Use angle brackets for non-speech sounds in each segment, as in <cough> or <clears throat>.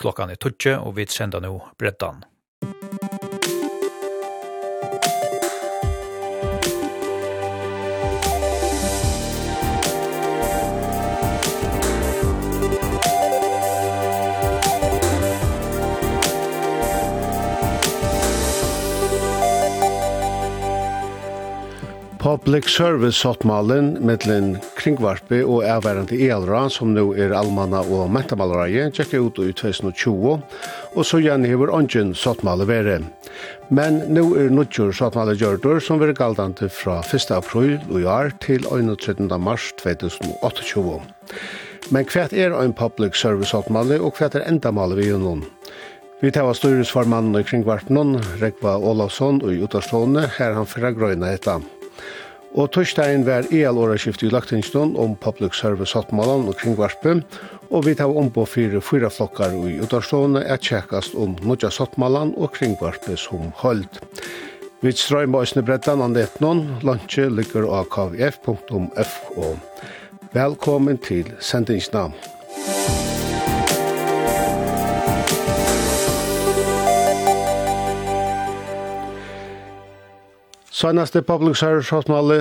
Klokkan er tutje, og vi sender nå brettan. Public Service-sottmalen mittlen kringvarpi og erværende elra, som nu er almanna og mentamalereie, tjekka ut i 2020, og så gjerne hever ongen sottmale vere. Men nu er nudjur sottmale gjørdur, som vere galdante fra 1. april og år til 31. mars 2028. Men hvert er ein Public Service-sottmale, og hvert er endamale vi gjennom? Vi tar av styresformannen i kringvartnen, Rekva Olavsson og i her han fra grøyna etter. Og torsdagen var EL-åraskift i Lagtingstånd om public service hattmålen og kringvarpen, og vi tar om på fire fyra flokkar i utavstående er tjekkast om nødja sattmålen og kringvarpen som holdt. Vi strøymer oss brettan an etnon, lunche ligger av kvf.fo. Velkommen til sendingsnamn. Sannaste public service hattmale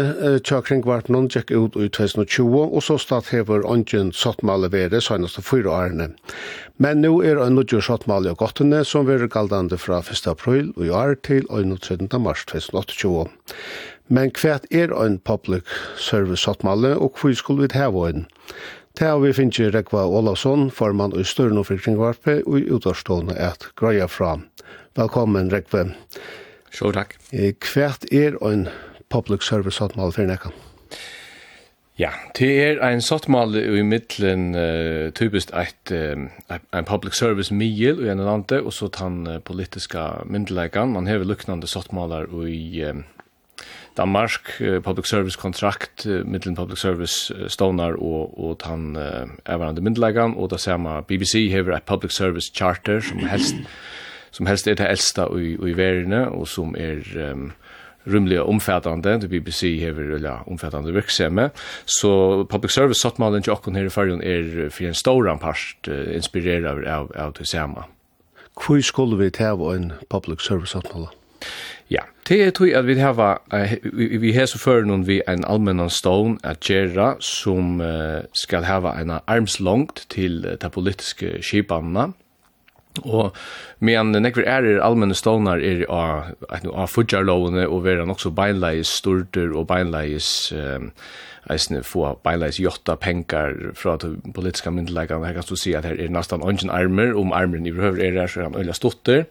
tjøkring vart noen tjekk ut i 2020, og så statt hever ongen sattmale vere sannaste fyra årene. Men nu er en nødgjør sattmale og gottene som vere galdande fra 1. april og i år til 13. mars 2028. Men kvært er en public service sattmale, og hvor skulle vi heve en? Ta vi finnje Rekva Olavsson, formann i Størn og Frikringvarpe, og i utårstående et greia fra. Velkommen, Rekve. Velkommen. Sjå, takk. Hvert er en public service sottmål for nekka? Ja, det er en sottmål i middelen uh, typisk et, uh, en public service mil i en lande, og så den uh, politiska myndelægan. Man hever luknande sottmålar i uh, Danmark, uh, public service kontrakt, uh, middelen public service uh, stonar og, og tan uh, ervarande myndelægan, og det man BBC hever a public service charter som helst som helst er det eldste i, i verden, og som er um, rymliga omfattande, det BBC hever eller omfattande virksomhet. så public service satt malen til okken her i fargen er for en stor part uh, inspirerer av, av det samme. Hvor skulle vi ta en public service satt malen? Ja, det er tog at vi hava, vi har så før noen vi en allmennan stån at gjerra som skal hava en armslångt til de politiske skipanene, Og medan nekver er er allmenne stånar er av, av fudjarlovene og vera nokså beinleis storter og beinleis um, eisne få beinleis jotta penkar fra til politiska myndelægan, her kan du si at her er nastan ongen armer, om armeren i behøver er her, så er han øyla stotter.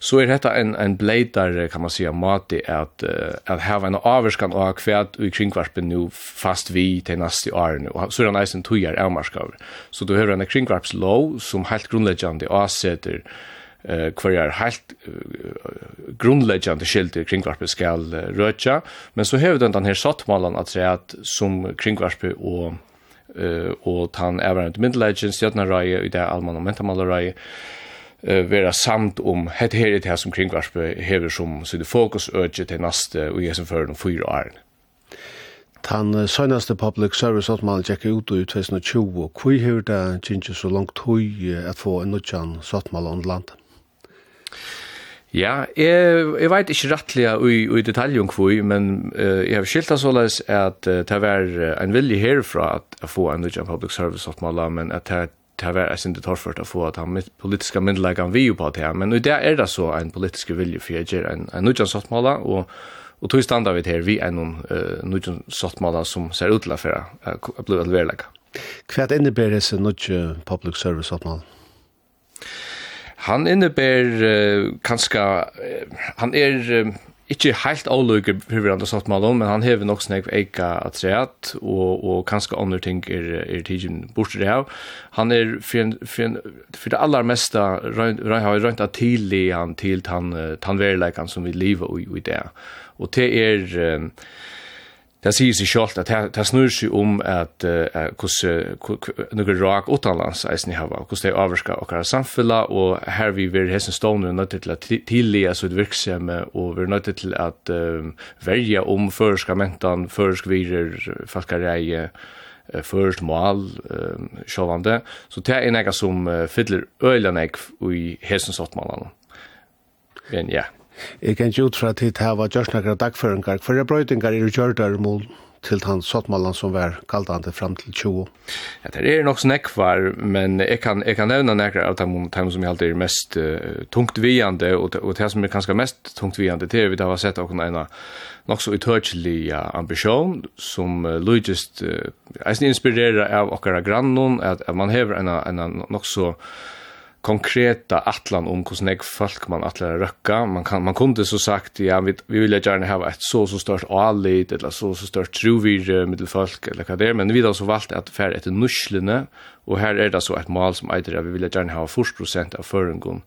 Så er dette en, en bleidar, kan man si, mati at, at heva en averskan av kvæt i kringvarpen nu fast vi til nasti årene, og så er han eisen tujar avmarskaver. Så du høver en kringvarpslov som helt grunnleggjande avsetter eh kvar är helt grundläggande skilt kring varpe skal röcha men så hävdar den den här sattmalan att säga att som kring varpe och eh och han även inte middelagens jotna raje i det allmänna mentamalaraj eh vera samt om het her det här som kring varpe hevur som så det fokus urge till nästa och ger som för de fyra åren Tan søgnaste public service åttmal tjekka ut i 2020, og hvor hevur ta kynntje så langt høy at få en nødjan sattmal on landet? Ja, jeg, jeg vet ikke rettelig i, i detalj om hvor, men uh, jeg har skilt det såleis at uh, det var en vilje herfra at jeg får en nødvendig public service oppmåla, men at det det var sin det torført å få at han mitt politiska myndeleggen vi jo på det her, men i det er det så en politisk vilje for jeg gjør en, en nødvendig sottmåla, og Og tog standa vi her, vi er noen uh, nødvendig sottmåla som ser ut til å føre, uh, blir Hva er det innebærer disse nødvendig public service sottmåla? han innebär uh, kanske han är uh, inte helt olykker hur han har satt med om, men han hever nok snakk eika at treat, og, og kanskje andre ting er, er tidsen bort det av. Han er for, en, for, en, for det aller meste, har rønt av tidlig han til tannverleikan som vi lever i, i det. Og det er... Uh, Det sier seg selv at det snur seg om at hvordan noen rak utenlands eisen i hava, hvordan det avvarska okkara samfunnet, og her vi vil hessen stående er nødt til å tillige så et virksomme, og vi er nødt til å verja om føreska mentan, føreska virer, falkareie, først mål, uh, sjåvande. Så det er en ega som fyller øyla nek i hessen sottmalene. Men ja. Yeah. Jeg kan ikke utfra til det her var gjørsnakker dagføringar, for det brøytingar er gjørdar mål til han sottmålen som var kaldande fram til 20. Ja, det er nok snäckvar, men jag kan jag kan nämna några av de dem som jag alltid är mest uh, tungt viande och det som är kanskje mest tungt viande det vi där har sett också en nok så uthörlig ambisjon, som uh, logist uh, är av våra grannon att, at man hever en en nog så konkreta atlan om hur snägg folk man att lära. Man kan man kunde så sagt ja vi, vi vill gärna ha ett så så stort alit, eller så så stort truvir middel folk eller vad det är men vi har så valt att färd ett nuschlene och här är det så ett mål som äter vi vill gärna ha 40% av förungon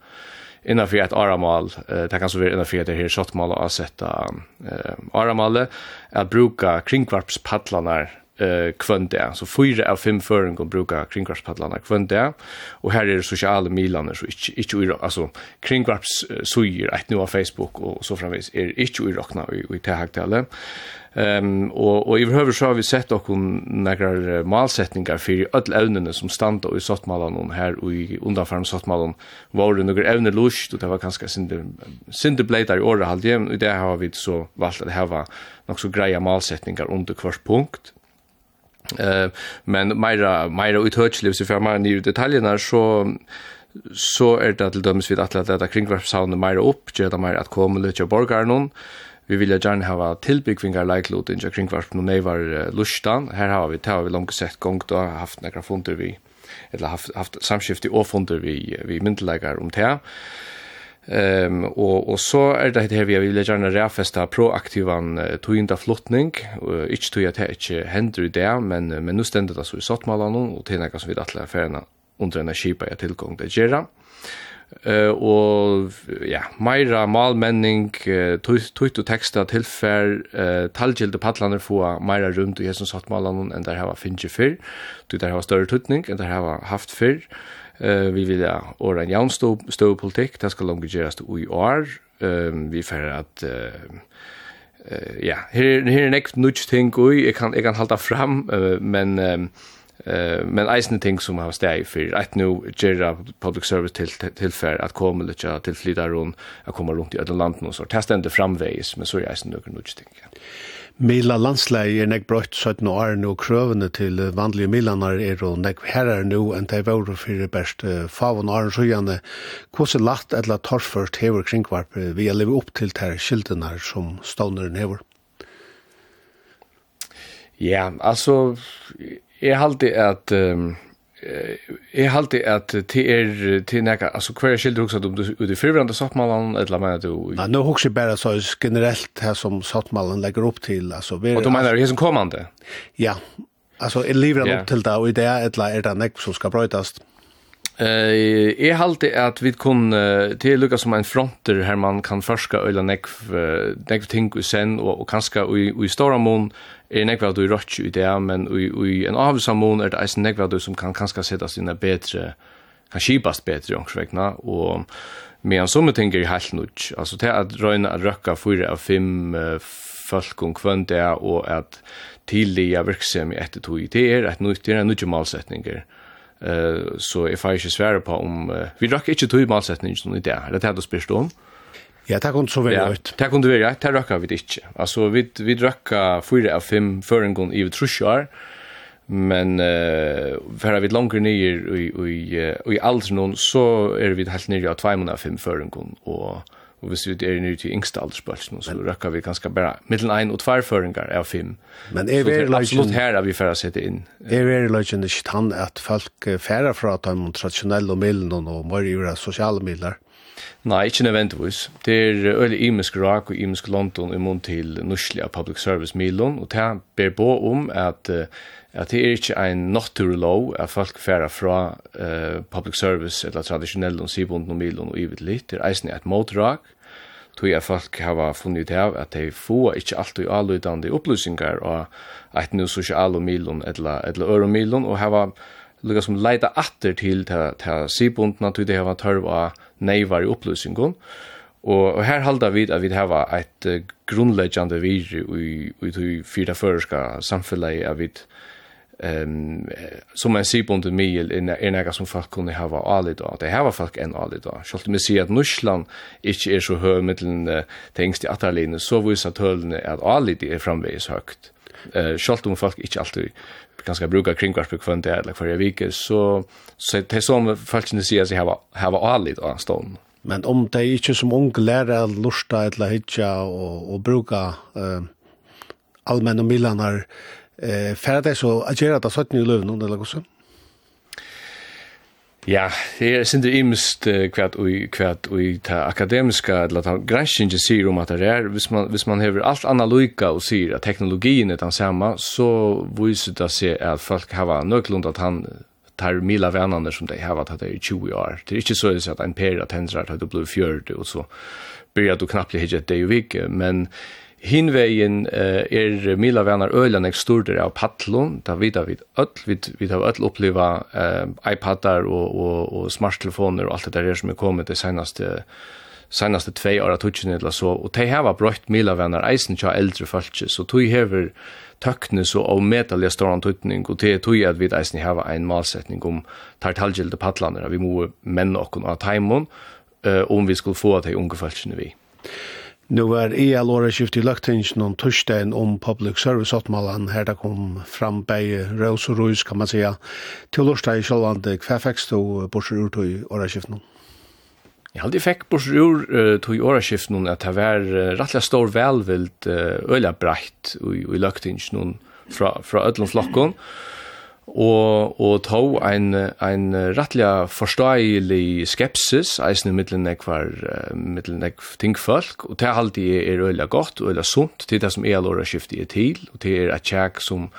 innanför ett aramal eh, det kan så vara innanför det här shotmål att sätta eh, aramalet att bruka kringvarpspaddlarna eh kvönd där så fyra av fem föring och brukar kringkvarpspaddlarna kvönd där och här är det sociala milarna så inte inte alltså kringkvarps sujer att nu på Facebook och så framvis är inte i rockna i i tagtale. Ehm och och i behöver så har vi sett och några målsättningar för öll ämnen som standa i sottmalan om här och i undanfarm sottmalan var det några ävne lust och det var ganska synd synd blade i år halvdjem och där har vi så valt att ha några så greja målsättningar under kvarspunkt Eh men Myra Myra uthørsliv så för man nya detaljerna så så är det till döms vid att låta kringvarpshavnen Myra upp, göra det mer att komma lite borgarnon. Vi vill gjerne hava tilbyggvingar leiklot inja kringvarp no nevar lustan. Her hava vi tar vi långt sett gång då haft några fundur vi eller haft haft samskifti og fundur vi vi myndleikar om tær. Ehm um, och och så er det här vi vill gärna räfesta proaktivan uh, tøynda flottning, uh, inte tøy at det ikkje i det, men uh, men nu ständer det så i sattmalan och till nokon som vi atla ferna under en skipa i tilgang til gera. Eh uh, og ja, meira malmenning, uh, tøyt og teksta eh uh, talgilde padlanar få meira rundt i hesum sattmalan enn der hava finnje fyrr, du der hava større tøytning enn der hava haft fyrr. Eh vi vill ja och en jämn stå, stor politik det ska långt göras i år. Ehm vi för att eh ja, här här är nästa nudge ting oj jag kan jag kan hålla fram men eh men eisne ting som har steg för att nu göra public service till tillfär att komma lite till flytta runt att komma runt i alla land och så testa inte framvägs men så är eisne några nudge ting. Ja. Mila landsleie er nek brøtt 17 år nå krøvene til vanlige milanar er og nek herrar nå enn de vore fyrir best favon åren sjøyane. Hvordan lagt eller torsførst hever kringvarp vi er lever opp til ter skildene som ståneren hever? Ja, altså, jeg halte at um, Jeg halte at det er til nekka, altså hver er skildre hukset om du ut i fyrverande sattmalen, eller mener du? Ja, nå hukset bare så generelt her som sattmalen legger opp til. Altså, og du mener det som kommande? Ja, altså jeg lever han opp til det, og i det er det nekk som skal brøytast. Ja. Eh, jeg halte at vi kan till til som en fronter her man kan forska øyla nekv, uh, ting och sen, og, og i, i stora mån er nekv at du rødt i det, men i, i en avvisam mån er det eisen nekv du som kan kanska settast inn betre, kan kipast betre i ångsvekna, og medan som ting er helt nødt, altså til at røyna at røkka fyra av fem uh, folk om kvönd det, og at tidliga virksom etter tog, det er et nødt, det er nødt malsetninger, Eh så if I should swear på om vi drakk ikke tog malsetning som i det. Det hadde spyrst om. Ja, det kunne så være ut. Det kunne være, det drakk vi ikke. Altså vi vi drakk 4 av 5 før en gang i Trusjar. Men eh för vi längre ner i i i alls någon så är vi helt nere av 2 månader 5 för en gång och Og hvis vi er nere til yngste aldersbølsen, så røkker vi ganske bare middelen ein og tverrføringer av fem. Men er vi absolutt her er vi får sette inn. Er vi løgjen ikke tann at folk færre fra at de tradisjonelle midlene og mer gjøre sosiale midler? Nei, ikke nødvendigvis. Det er øyelig imisk rak og imisk London i mån til norslige public service milen, og det ber på om at, at det er ikke en naturlov at folk færer fra uh, public service eller tradisjonelle og sivbundne milen og ivet litt. Det er eisen et motrak, tog jeg folk hava funnet ut av at de få ikkje alltid allutdannede opplysninger av et nu sosial og milon eller, eller øre milon og hava lukka som leita atter til til sibundna tog de hava tørv av neivar i opplysningen og, og her halda vi at vi hava et uh, grunnleggjande vir i, i, i, i, føreska i, i, vi Ehm som en sibund mil in er några som folk kunde hava allit då. Det hava folk en allit då. Skulle man se att Nuschland inte är så hög mellan uh, tänks i Atalene så vis att hölne är allit är framvis högt. Eh skulle om folk inte alltid ganska brukar kringkvarspek för inte eller för vecka så så det som folk kunde se sig hava hava allit då stånd. Men om det ikke som ung lära lusta eller hitja og, og bruka eh allmänna millanar, eh ferdig så agera ta satt ni løvn eller så. Ja, det er sindri imst kvært og kvært og ta akademiska eller ta granskingin sier om at det er hvis man hvis man hever alt analoga och og sier at teknologien er den samme så viser det seg at folk har nøklund at han tar mila vänner som de har haft i 20 år. Det är inte så att en per att händer att du blir 40 och så börjar du knappt hitta det ju veckan men Hinvegin eh, er Mila Vennar Øyland ek storder av Patlon, da vita vi öll, vi, vi har öll uppleva uh, iPadar og, og, og smarttelefoner og alt det der som er kommit det senaste senaste två åra tutsin eller så, og de heva brøtt Mila Vennar eisen tja eldre fölkje, så tog hever tøknes og avmetallige stående tøytning, og det tog at vi eisen hava en malsetning om tartalgjelda patlaner, vi må menn okkon av taimon, eh, om vi skulle få at de unge vi. Nu var all Lora skift i løgtingen om torsdagen om public service-åttmålen. Her det kom fram bei Røs og Røs, kan man säga. Til lørsteg i Kjølvande, hva fikk du borser ur til åreskiften? Jeg hadde fikk borser ur uh, til åreskiften at det var uh, rettelig stor velvild uh, øyla breit i, i løgtingen fra, fra ødlom flokken og og tó ein ein rattliga forståelig skepsis eisini millan ekvar millan ek ting folk og tær haldi er ølla gott og ølla sunt. Til det som er lora skifti er til og til er at check som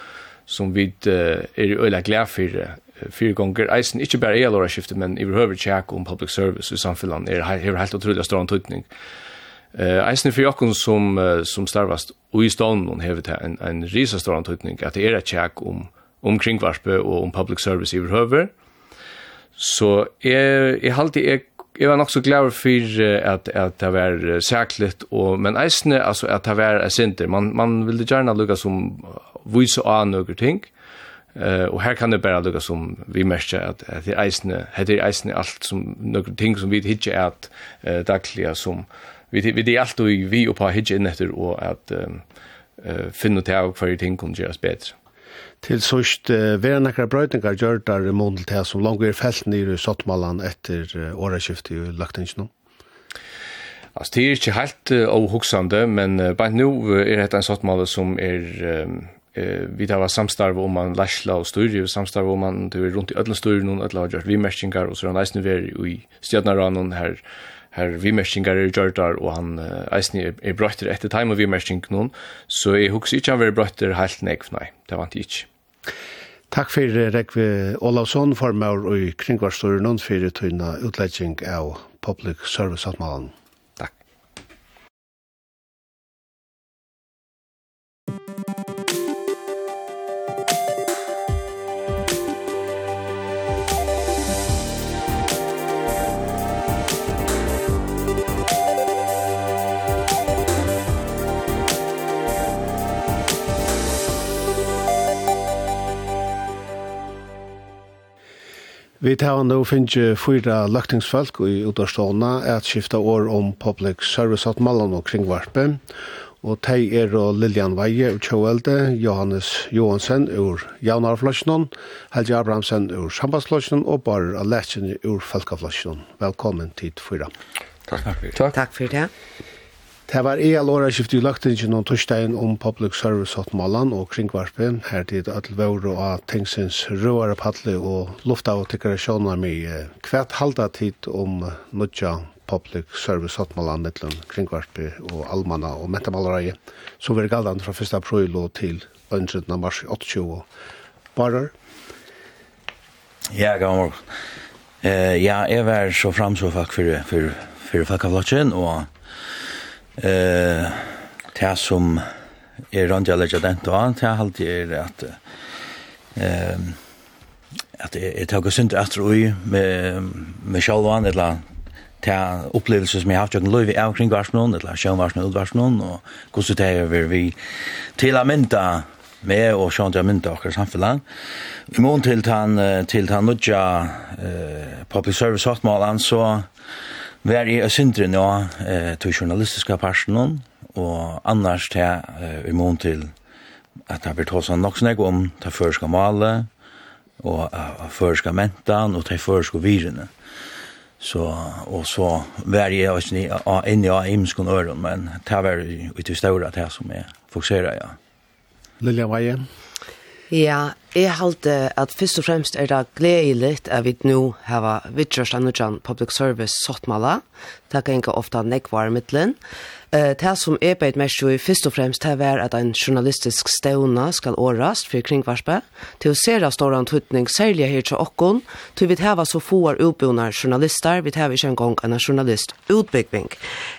som vit er ølla glær fyrir fyra gånger, eisen ikkje berre er lora skifti men i behøver check om public service i samfunnet er her helt utrolig stor antydning Eh eisini fyrir som, sum sum starvast og i stónum hevur hevet en, en risa stóran tøtning at er at check om om kringvarpe og om public service i høver. Så jeg, jeg halte jeg Jeg var nok så glad for at, at det var særkligt, og, men eisne, altså at det var sinter. Man, man ville gjerne lugga som vise av noen ting, Eh uh, och här kan det bara lukka som vi märker att at det eisne, det är eisne allt som några ting som vi hittar att eh uh, dagliga som vi vi det allt och vi och på hittar efter och att eh uh, finna till kvar ting kan göras bättre. Til sørst uh, vi er nekkar brøytingar gjør der måned til som langt er felt nere i Sottmallan etter uh, åreskiftet i Løgtingsen. Altså, det er ikke helt uh, avhuksande, men uh, bare nå er dette en Sottmalle som er um, eh vi tar var samstarv om man Lashla och Sturje samstarv om man det är runt i ödlan Sturje någon har gjort vi matchingar och så där nice nu är i Stjärnaran och här her vimerskingar er gjørdar, og han eisni er, er brøytter etter time og vimersking noen, så jeg husker ikke han var brøytter helt nek, nei, det var jeg ikke. Takk for Rekve Olavsson, formaur og kringvarstorer noen for tøyna utlegging av Public Service-avmalen. Vi tar nå finnes fyra løktingsfolk i Udarstående at skifta år om public service at Mallan og Kringvarpe. Og de er og Liljan Veie ur Tjåvelde, Johannes Johansen ur Javnarfløsjonen, Helge Abrahamsen ur Sambandsløsjonen og Bar Aletjen ur Falkaflasjonen. Velkommen til fyra. Takk. Takk. Takk for det. Det var ea låra skift i løgtingen om torsdagen om public service hattmålan og kringvarpen, her tid at våre av Tengsens røvare padle og lufta og tikkare sjåna mi kvært halda tid om nødja public service hattmålan mittlum kringvarpe og almanna og metamalareie, som vi galdan fra 1. april og til 11. mars 28. Barar? Ja, gammel. Uh, ja, jeg var så framså for, for, for, for fakkavlatsen og eh det som er rundt jeg legger den til annet, jeg halte er at eh, at jeg, jeg tar synd etter ui med, med sjalvan, eller ta opplevelser som jeg har haft jøkken løyve av kring varsnån, eller sjønvarsmån, utvarsmån, og hvordan det er vi til å mynda med og sjøn til å mynda okker samfunnet. I mån til han, til han nødja eh, public service-hattmålen, så Vær i sindre nå eh, til journalistiske personen, og annars til eh, i mån til at det blir tås nok snakk om det føreska male, og uh, føreska mentan, og det føreska virene. Så, og så vær jeg også inne av imskon øren, men det var ut i ståra det som jeg fokuserer, ja. Lilja Veien? Ja, jeg halte at først og fremst er det gledelig at vi nå har vidtjørst annerledes public service sottmala. Det kan ikke ofte nekvare midtelen. middelen. Det som er beit mest jo i først og fremst det er at en journalistisk stevna skal årast for kringvarspe. Til å se det står en tøtning særlig her til åkken, til vi har så få utbyggende journalister, vi har ikke engang en journalist utbygging.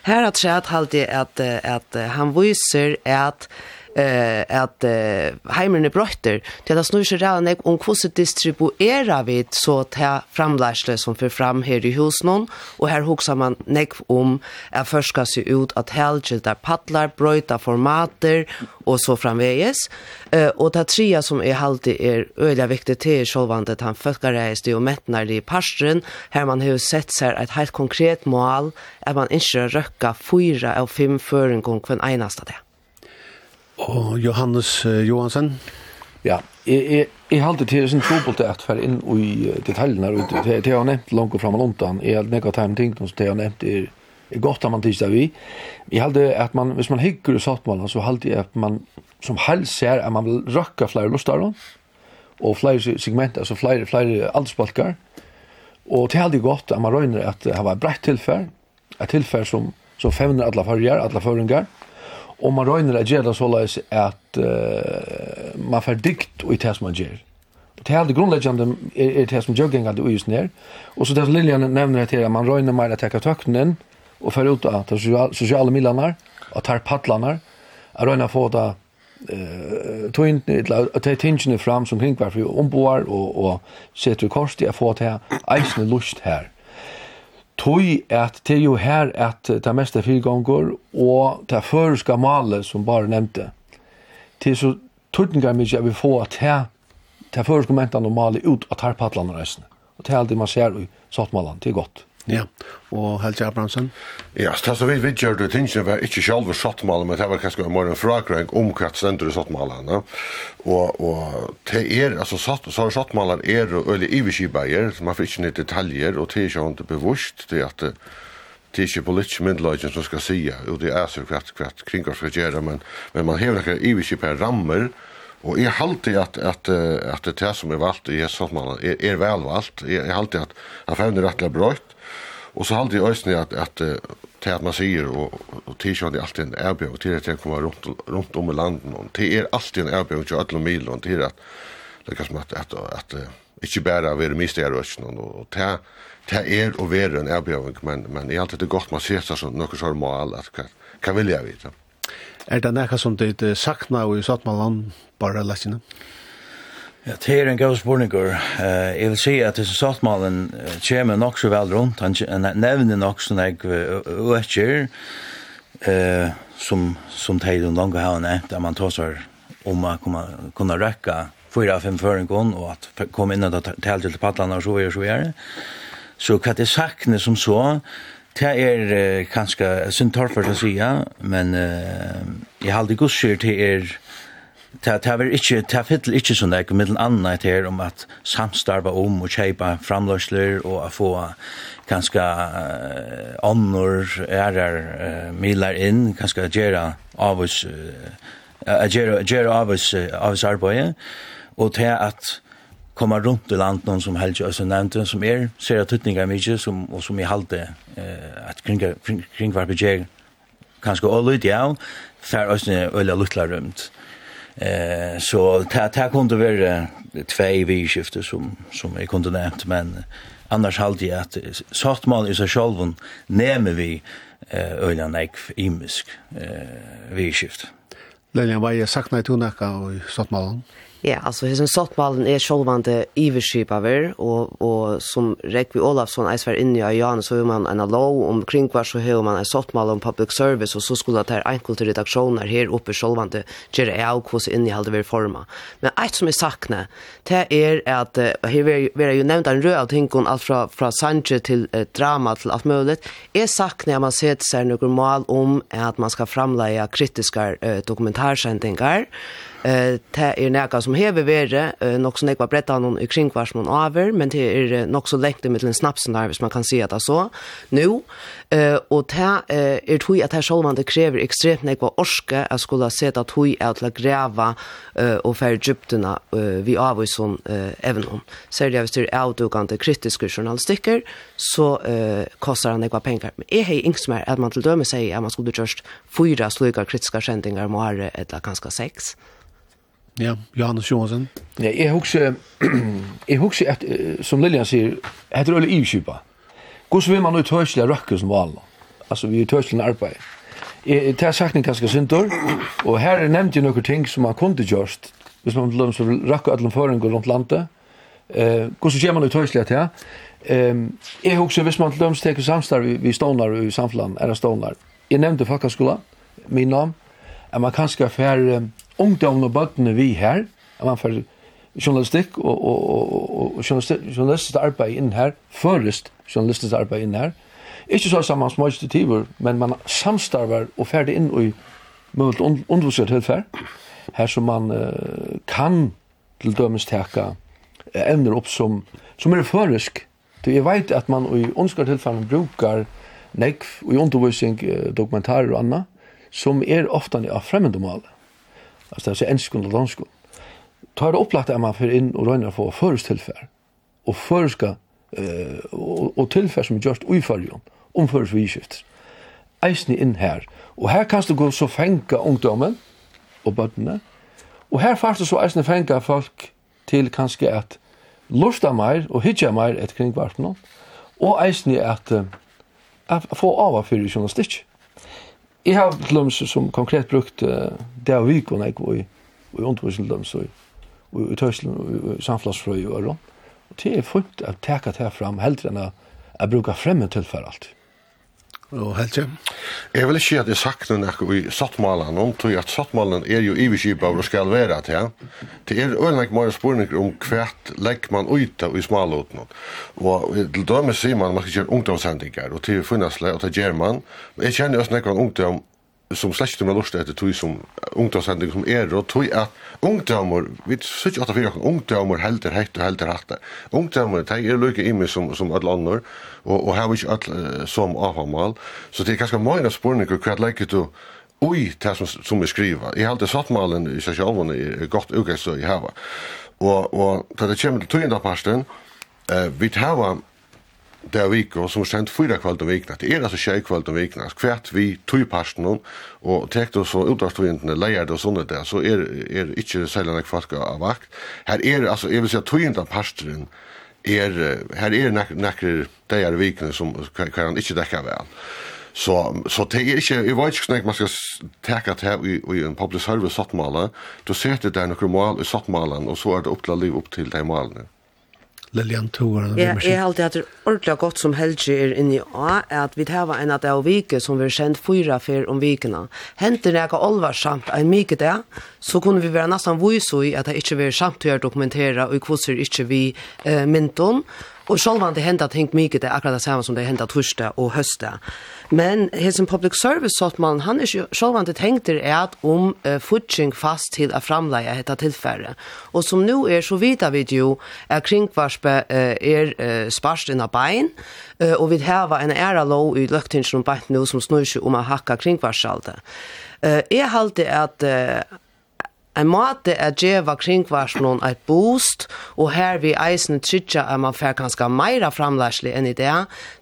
Her har jeg halte at, at han viser at eh at eh, heimerne brøtter til at snur seg rann om hvordan distribuerer vi så til framlærsle som for fram her i husen og her hokser man nek om at først se ut at helger der paddlar, brøyta formater og så framveges eh, og det tria som er halti er øyelig viktig til sjålvande at han følgereist i og mettnar i pastren her man har sett seg et helt konkret mål at man ikke røkka fyra av fem føringer hver eneste det. Og Johannes uh, Johansen? Ja, jeg, jeg, jeg halte til sin trobult at for inn i detaljene ut. Det jeg har nevnt langt og frem og luntan. Jeg har nekket time ting som det jeg har nevnt er, er godt at man tilstår vi. Jeg halte at man, hvis man hyggur i sattmålen, så halte jeg at man som helst ser at man vil rakka flere lustar og flere segment, altså flere, flere aldersbalkar. Og det er jeg godt at man røyner at det har vært brett tilfær, et tilfær som, som fevner alle farger, alle føringar, Og man røyner at gjør det så løs at uh, man får dikt i det som man gjør. Og det hele grunnleggjande er, er det som gjør gjøggengande det just nær. Og så det som Lilian nevner her, at man røyner mer at jeg kan tøkken og fer ut av de sosiale midlene og tar paddlene. at røyner få det eh tog ta tingene fram som kringkvar kringvarfri omboer og og setur kors til å få til eisende lust her tog at det er jo her at det meste fyrgånger, og det føreska malet som bare nevnte til så tøtningar mykje at vi får at det det føreska mentan og malet ut av tarpatlan og reisene og det er alt det man ser i sottmalan, det er godt Ja, og Helge Abrahamsen? Ja, så det som vi vidgjør det tingene var ikke selv sattmålet, men det var kanskje mer en morgen fragreng om hva stender i sattmalene. Og, og det er, altså satt, så sattmalene er og øyelig iverskibeier, så man får ikke nye detaljer, og det er ikke ikke bevusst, det er at det er ikke politisk myndelagene som skal sige, og det er så hva kringkart skal gjøre, men, men man har ikke iverskibeier rammer, og Og jeg halte at, at, at det er som er valgt i Jesusmannen er, er vel valgt. Jeg, jeg halte at han fevner rettelig brøyt. Og så halte jeg øyne at, at til at man sier, og, og tilkjønn er alltid en erbjøring, til at jeg kommer rundt, rundt om i landet, og til er alltid en erbjørn, til alle mil, og til at, det er som at, at, at, at ikke bare være miste i røsten, og, og til det er å være en erbjørn, men, men jeg halte det godt man ser seg som noe så mål, at hva, hva vil jeg vite? Ja. Er det nekka som det sakna og i Satmaland bare lesene? Ja, det er en god spørning. Uh, jeg vil si at disse Satmalen kommer nok så vel rundt. Han nevner nok sånn jeg økker uh, som, som det er langt har nevnt, at man tar seg om å kunne, kunne røkke fyra fem føringen og at kom inn og tale til padlene og så videre og så videre. Så hva det sakne som så, Det er uh, kanskje synd sin for å si, ja, men uh, jeg har aldri gusser til er Det har vært ikke, det har fyllt ikke sånn det, middelen annet her om at samstarva om og kjeipa framløsler og å få kanskje uh, ånder, ærer, uh, miler inn, kanskje gjøre oss uh, gjøre, gjøre av oss arbeid, og til at komma runt i landet som helst och sen som är ser att tutninga mycket som och som i halte eh att kring kring var budget kanske all ut ja för oss eller lutla rumt. Eh så ta ta kunde vara två vi skifte som som är kunde nämnt men annars halt jag att sortmal i sig själv nämmer vi eh ölan nek imisk eh vi skift. Lenja, vad sagt saknar i tunnaka och sortmalen? Ja, alltså det som sottmalen är självande iverskipaver och och som Rekvi Olafsson är svär inne i Jan så har man en lov om kring så har man en sottmal om public service och så skulle det här enkelte redaksjoner här uppe sjålvande gjøre är hvordan hur så vi forma. Men ett som är sakne, det är att här vi ju nämnt en röd hinkon alt från från Sanje till eh, drama till mulig, er är at man sett seg några mål om att man ska framlägga kritiska eh, dokumentarsendingar, Eh det är näka som hever vere eh, nok som ekva bretta någon i kring vars någon över men det är eh, så längt i mitten snapsen där hvis man kan se att det så nu eh och det eh, är tui att här man det kräver extremt nekva orske att skulle se att tui är att gräva eh, och för djupterna eh, vi av oss som eh, även om särskilt hvis det är avdugande kritiska journalistiker så eh, kostar han nekva pengar. Men är hej inget mer att man till dömer säger att man skulle just fyra slöga kritiska sändningar om året eller ganska sex. Ja, Johannes Johansen. Ja, jeg husker, <clears throat> jeg husker at, som Lilian sier, heter øyne ivkjupa. Hvordan vil man nå tørselig røkke som valg? Altså, vi er tørselig arbeid. Jeg tar sagt en ganske sintor, og her er nevnt jo noen ting som man kunne gjort, hvis man vil så røkke alle føringer rundt landet. Eh, hvordan kommer man nå tørselig til? Ehm, jeg husker hvis man til teker samstarv vi stånar i samfunnet, er det stånar. Jeg nevnte fakkaskola, min navn, at man kanskje fer ungdommen og bøttene vi her, man får journalistikk og, og, og, og journalistisk arbeid inn her, først journalistisk arbeid inn her. Ikke så sammen som tiver, men man samstarver og ferdig inn i mulig undervisert høytferd, her som man uh, kan til dømes teka evner opp som, som er førisk. Du, jeg vet at man i undervisert tilfellen brukar nekv og undervisning, dokumentarer og anna, som er ofta av fremmende altså det er enskund og landskund. Ta er det opplagt at man fyrir inn og røyner på først tilfær, og førska, eh, og, og tilfær som er gjørst uifarjon, omføres vidskift. Eisne inn her, og her kan du gå så fänka ungdommen og bøttene, og her fart du så eisne fänka folk til kanskje at lusta meir og hitja meir kring vart og eisne at, at, at få av fyrir journalistikk jeg har til som konkret brukt det av vikon jeg var i undervisning til dem, i tøyslen og i samflagsfrøy og øron. Og det er fullt å teka det fram, heldre enn å bruka fremme tilfell alltid og helt kjem. Jeg vil ikke si at jeg sagt noe i sattmalen, om tog at sattmalen er jo iverskip og skal være til. Det er øyne mange spørninger om hvert legg man ut i smalåten. Og til dømes sier man at man skal gjøre ungdomshendinger, og til finnes det, og til gjør man. Men jeg kjenner også noen ungdom som slektum har lust etter tog som ungdomshending som er, og tog at ungdommer, vi sier at fyrir ungdommer helder heitt og helder hatt. det. Ungdommer, de er lykke i meg som, som alle andre, og, og har ikke alle som avhamal, så det er ganske mange spørninger hva leik du ui det som, som er skriva. Jeg satt malen i seg sjálfane er godt ugeist og i hava. Og, og da det kommer til tøyendaparsten, eh, vi tar det er vikon som er sendt fyra kvöld om vikna. Det er altså tjei kvöld om vikna. Kvært vi tog parsten hon, og tek du så utdragstojentene, leier det og sånne der, så er, er ikke særlig nek folk av vakt. Her er, altså, jeg vil si at tojenta parsten er, her er nek, nekker deier vikene som kan, han ikke dekka vel. Så, så det er ikke, jeg vet ikke hvordan man skal teka til i, i en public service sattmala, du det der noen mål i sattmalen, og så er det oppla liv opp til de malene. Lilian Tour. Ja, jeg har alltid hatt det ordentlig godt som helst er inne i A, at vi tar en av det av vike som vi har kjent fyra fer om vikene. Henter det ikke olvarsamt en mye det, så kunne vi være nesten vise i at det ikke var samt å dokumentera og hvordan ikke vi eh, mynton, Och själva det hendte ting mye, mycket det akkurat samma som det hendte att torsdag och hösta. Men hesen public service så man han är själva det hängt det är att om uh, futching fast till å framlägga dette tillfälle. Och som nu är så vita vi ju är kringkvarspe uh, är uh, sparst av bein uh, og vi har en ära lov i löktingen och bant nu som seg om å hacka kringvarsalta. Eh uh, jeg halte at... att uh, en måte er djeva kringvarsnån et boost, og her vi eisen trytja er man fer kanskje meira framlærslig enn i det,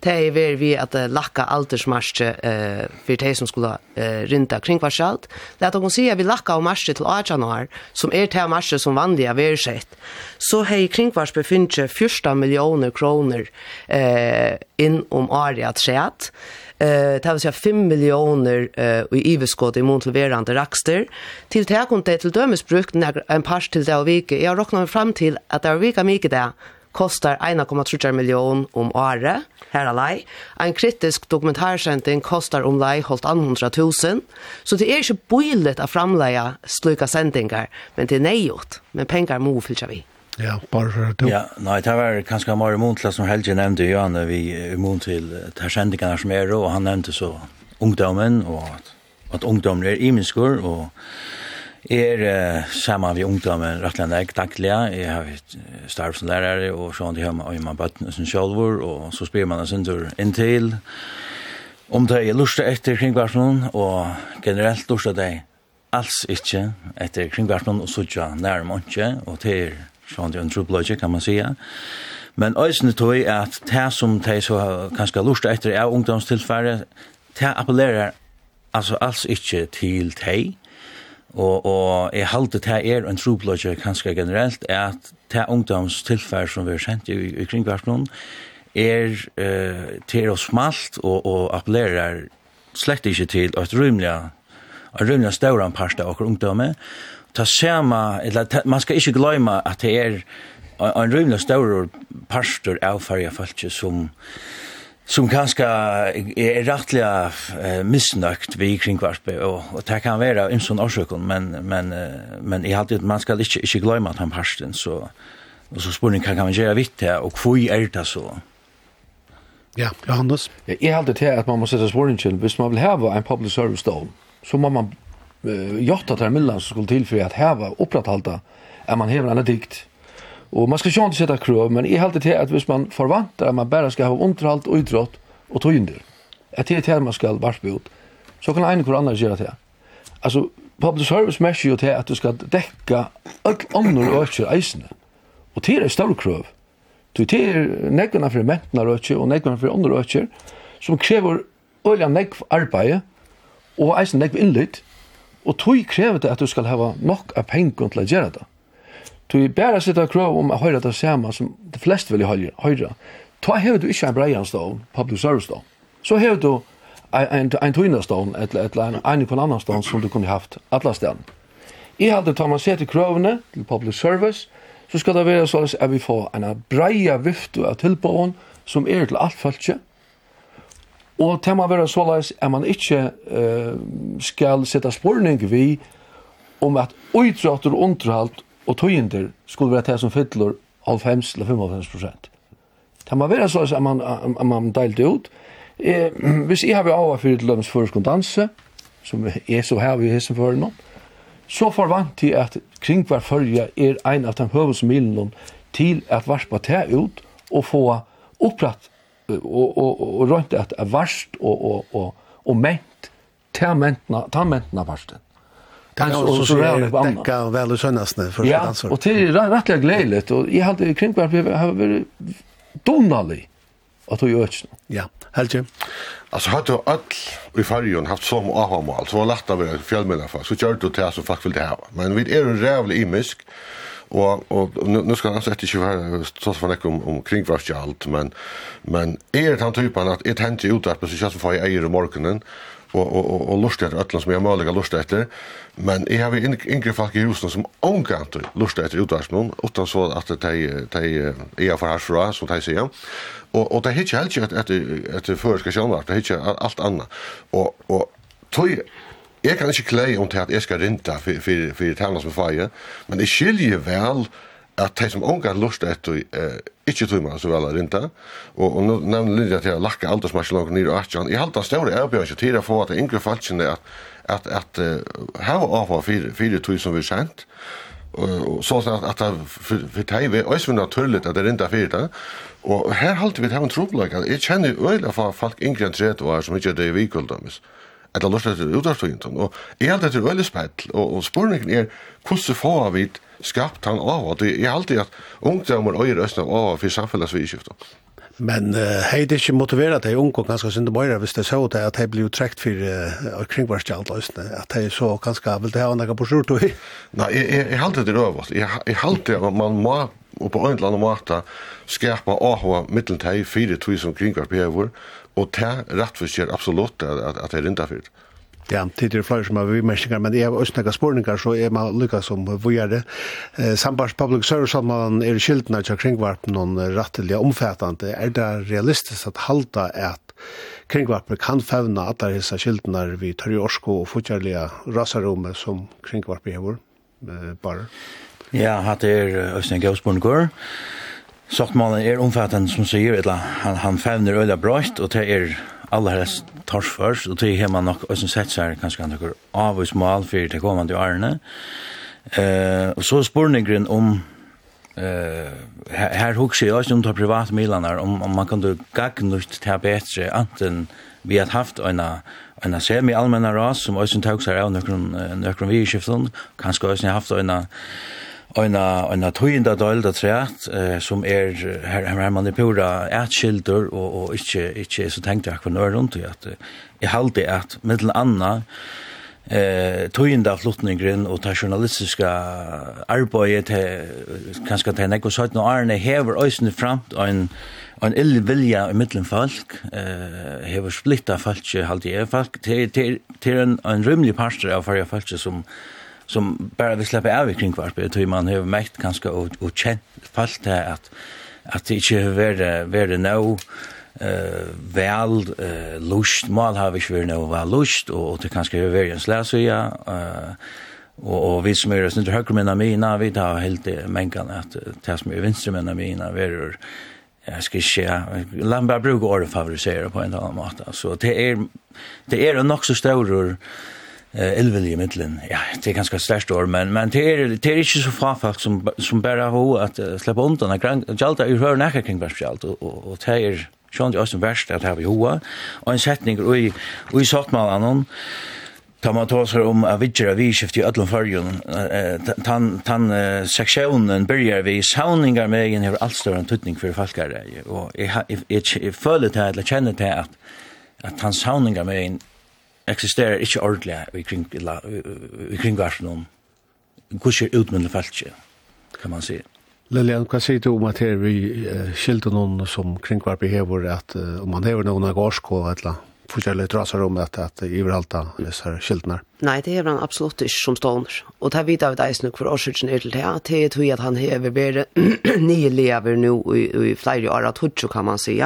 det er vi vi at uh, lakka aldersmarsje uh, for de som skulle uh, rinda kringvarsalt. Det er at hun sier vi lakka av marsje til 18 år, som er til marsje som vanlig av versett, så hei kringvars befinner 14 millioner kroner uh, inn om året tredje, eh det vill säga 5 miljoner eh i överskott i montleverande raxter till det kom det till dömes brukt en pass till det och vike jag räknar fram till att det vika mycket där kostar 1,3 miljon om året här alai. En kritisk dokumentärsändning kostar om lei hållt 100 000. Så det är inte bojligt att framlägga sluka sändningar, men det är nejot. Men pengar må fylltja vi. Ja, bare for du. Ja, nei, det var kanskje mer imot til som Helge nevnte, Johan, vi er imot til terskjendingene som er, og han nevnte så ungdommen, og at, at ungdommen er imenskor, og er uh, sammen med ungdommen rettelig jeg daglig. Jeg har starvet som lærere, og så har jeg med øyne bøttene som sjølver, og så spyr man en sin tur inntil. Om det er lustet etter kringvarsmålen, og generelt lustet det alls ikke etter kringvarsmålen, og så ikke nærmere ikke, og til sånn det er en trubbløyge, kan man sige. Men øysene tog er at det som de så kanskje lurt etter er ungdomstilfære, det appellerer altså alls ikke til de, og, og jeg halte det er en trubbløyge kanskje generelt, er at det ungdomstilfære som vi har sendt i, i kringverkenen, er eh, til å smalt og, og appellerer slett ikke til et rymlig, et rymlig større parst av ungdommet, ta sema eller man skal ikke gløyma at det er en rymlig større parster av farja falske som som kanske er rättliga eh, misnøkt vid kringkvarpe, och, och det kan vara en sån årsøkken, men, men, men jeg hadde, man ska inte, inte glömma att han parsten, så, och så spør kan kan man göra vitt här och hvor er det så? Ja, Johannes? Jeg halte til at man må sette spørningen, hvis man vil heve en public service dome, så må man jotta til mellan som skulle tilføre at att var upprätthålla att man hever en dikt. Och man skal ikke ikke sätta krøv, men i helt til att hvis man förväntar att man bare ska ha underhåll och idrott och tojnder. at det är man skal varspa ut. Så kan en kvar annan gjøre det. Alltså public service mesh jo til att du ska täcka all andra ökar eisen. Och det er stor krøv. Du till näggarna för mättna ökar och näggarna för andra ökar som krever øyla nekk arbeid och eisen nekk inlit Og tog krever det at du skal hava nok av pengen til å gjøre det. Tog bare sitte krav om å høre det samme som de fleste vil høre. Ta hever du ikke en breianstavn, public service stål. Så hever du en, en tøynastavn, eller, eller en, en på en annan stål som du kunne haft alle stedene. I hadde tar man sett i krøvene til public service, så skal det være sånn at vi får en breia vifte av tilbåen som er til alt følge, Og det må være såleis at man ikke uh, skal sette spårning vi om at utrøtter og underhalt og tøyender skulle være det som fyller av 90-95 prosent. Det må være såleis at man, at man delte ut. Eh, hvis jeg har av for til lønns førskunddanse, som er så her vi hessen for nå, så forvant jeg at kring hver følge er en av de høvesmilen til at varspa ta ut og få opprett og, og, og, og rønt at er varst og, og, og, og ment, ta mentna, ta mentna varsten. Det er også så rævlig på annan. Dekka vel og sønnasne for ja, ansvar. og til er rettelig gledeligt, og jeg hadde vi har vært donalig at du gjør ikke. Ja, helt jo. Altså, hadde du all i fargen haft som avhamål, så var lagt av for, så gjør du til som faktisk vil det her. Men vi er jo rævlig imisk, Og, og nu, nu ska han sätta sig här så för det om om kring alt, men men er det han typen att ett hänt ut att precis som eier om morgenen, og, og, og, og och etter ötlan som jag möjliga lustar etter, men jag har yngre folk i husen som onkant lustar etter utas utan så at det de de är för här så så de säger och och det hittar helt att att att för ska själva det hittar alt annat Og, og tog Jeg kan ikke klei om til at jeg skal rinta for, for, for tæna som feie, men jeg skiljer vel at de som unga har lust etter eh, ikke tog meg så vel å rinta, og, og nå nevner Linja til å lakke alt og lakka langt nir og atjan. Jeg halte større erbjørn ikke til å få at det yngre falskene at, at, at uh, her hava avhva fire fire tog som vi sendt, og så at at det for tei vi også naturligt at det rinda fyrir det. Og her halte vi det her en troblag jeg kjenner øyla folk yngre enn 30 år som ikke er det i vikuldamis eller lort etter utdagsføyntun. Og jeg held etter øyelig spett, og, og spurningen er hvordan får vi skapt han av, og det er alltid at ungdommer øyer østene av for samfunnsvidskiftet. Men uh, hei, det er ikke motiveret de jeg unge ganske synde bøyre hvis det så det at de blir trekt for uh, kringvarskjalt løsene, at de så ganske vil det ha noe på skjort og Nei, jeg, jeg, jeg halte det røvast. Jeg, jeg halte at man må og på en eller annen måte skapa AHA mittelen til fire tusen kringvarskjalt og det rettvis gjør absolutt at, at, at det er rinda fyrt. Ja, det er flere som har vimerkninger, men jeg har også noen spårninger, så er man lykkes som vi gjør det. Eh, Sambars Public Service-avmalen er skyldene til kringvarp noen rettelige omfattende. Er det realistisk at halda at kringvarp kan fevne at det er skyldene vi tar i Orsko og fortjellige rasarommet som kringvarp er vår, Eh, bare. Ja, hatt er også en Sottmannen er omfattende som sier, eller han, han fevner øyla brøyt, og det er aller helst tors først, og det har man nok, og som sett seg kanskje han av og smal for det kommende årene. Eh, og så spurningren om eh her, her hugsa også om de privat milene, om om man kan du gagne ut til bedre, anten vi har haft eina eina semi allmänna ras som också tog sig av några några vi skiftan kanskje också haft eina Eina, eina tøyinda der træt, eh, som er, her, her man er pura ætskildur, og, og ikkje, ikkje så tenkte tenkt på nøy rundt i at, jeg halde at, middel anna, eh tøyinda flutningrin og ta journalistiska arbeiði til kanskje til nekko sætna arne hevur eisini framt ein ein ill vilja i millum folk eh hever splitta folk halde er folk til til ein ein rymlig pastor av fyrir folk som som bara vi släpper av i kringvarpet, tror man har mäkt ganska och, och känt fallt det att, att det inte har varit, varit nå eh väl uh, lust. Mal har vi ju värre nå väl lust och och det kanske är väldigt släs så ja eh och och vi som er snitt inte högre men mina vi tar helt mänkan att tas med vänster men mina verur jag ska meg bare bruke året favorisere på en annan måte. Så det är det är nok så større eh elvel i mittlen. Ja, det är ganska störst år men men det är det är inte så farfallt som som bara ho att uh, släppa undan när grand jalta i hör näka kring värspjalt och och, och det är sjön det är som värst att ha vi hoa och en sättning i och i sagt man annan Ta man ta sig om att vidgera vi skift i ödlom färgen. Tan, tan uh, sektionen börjar vi sauningar med egen över allt större tutning för falkare. Och jag, jag, jag, jag, jag, jag, jag, jag, jag, jag, jag, jag, sauningar med jag, eksisterer ikke ordentlig i kring, i kring versen om hvordan utmyndet feltje, kan man si. Lilian, hva sier du om at her vi uh, skilte noen som kringvarp i hever, at uh, om man hever noen av gårdsko et eller annet, forskjellig drasar om at, at i iverhalta disse skiltene? Nei, det hever han absolutt ikke som stående. Og det er vidt av deg nok for årsutsen er til det. Det er tog at han hever bare <clears throat> nye lever nå i, i flere år av tog, kan man si.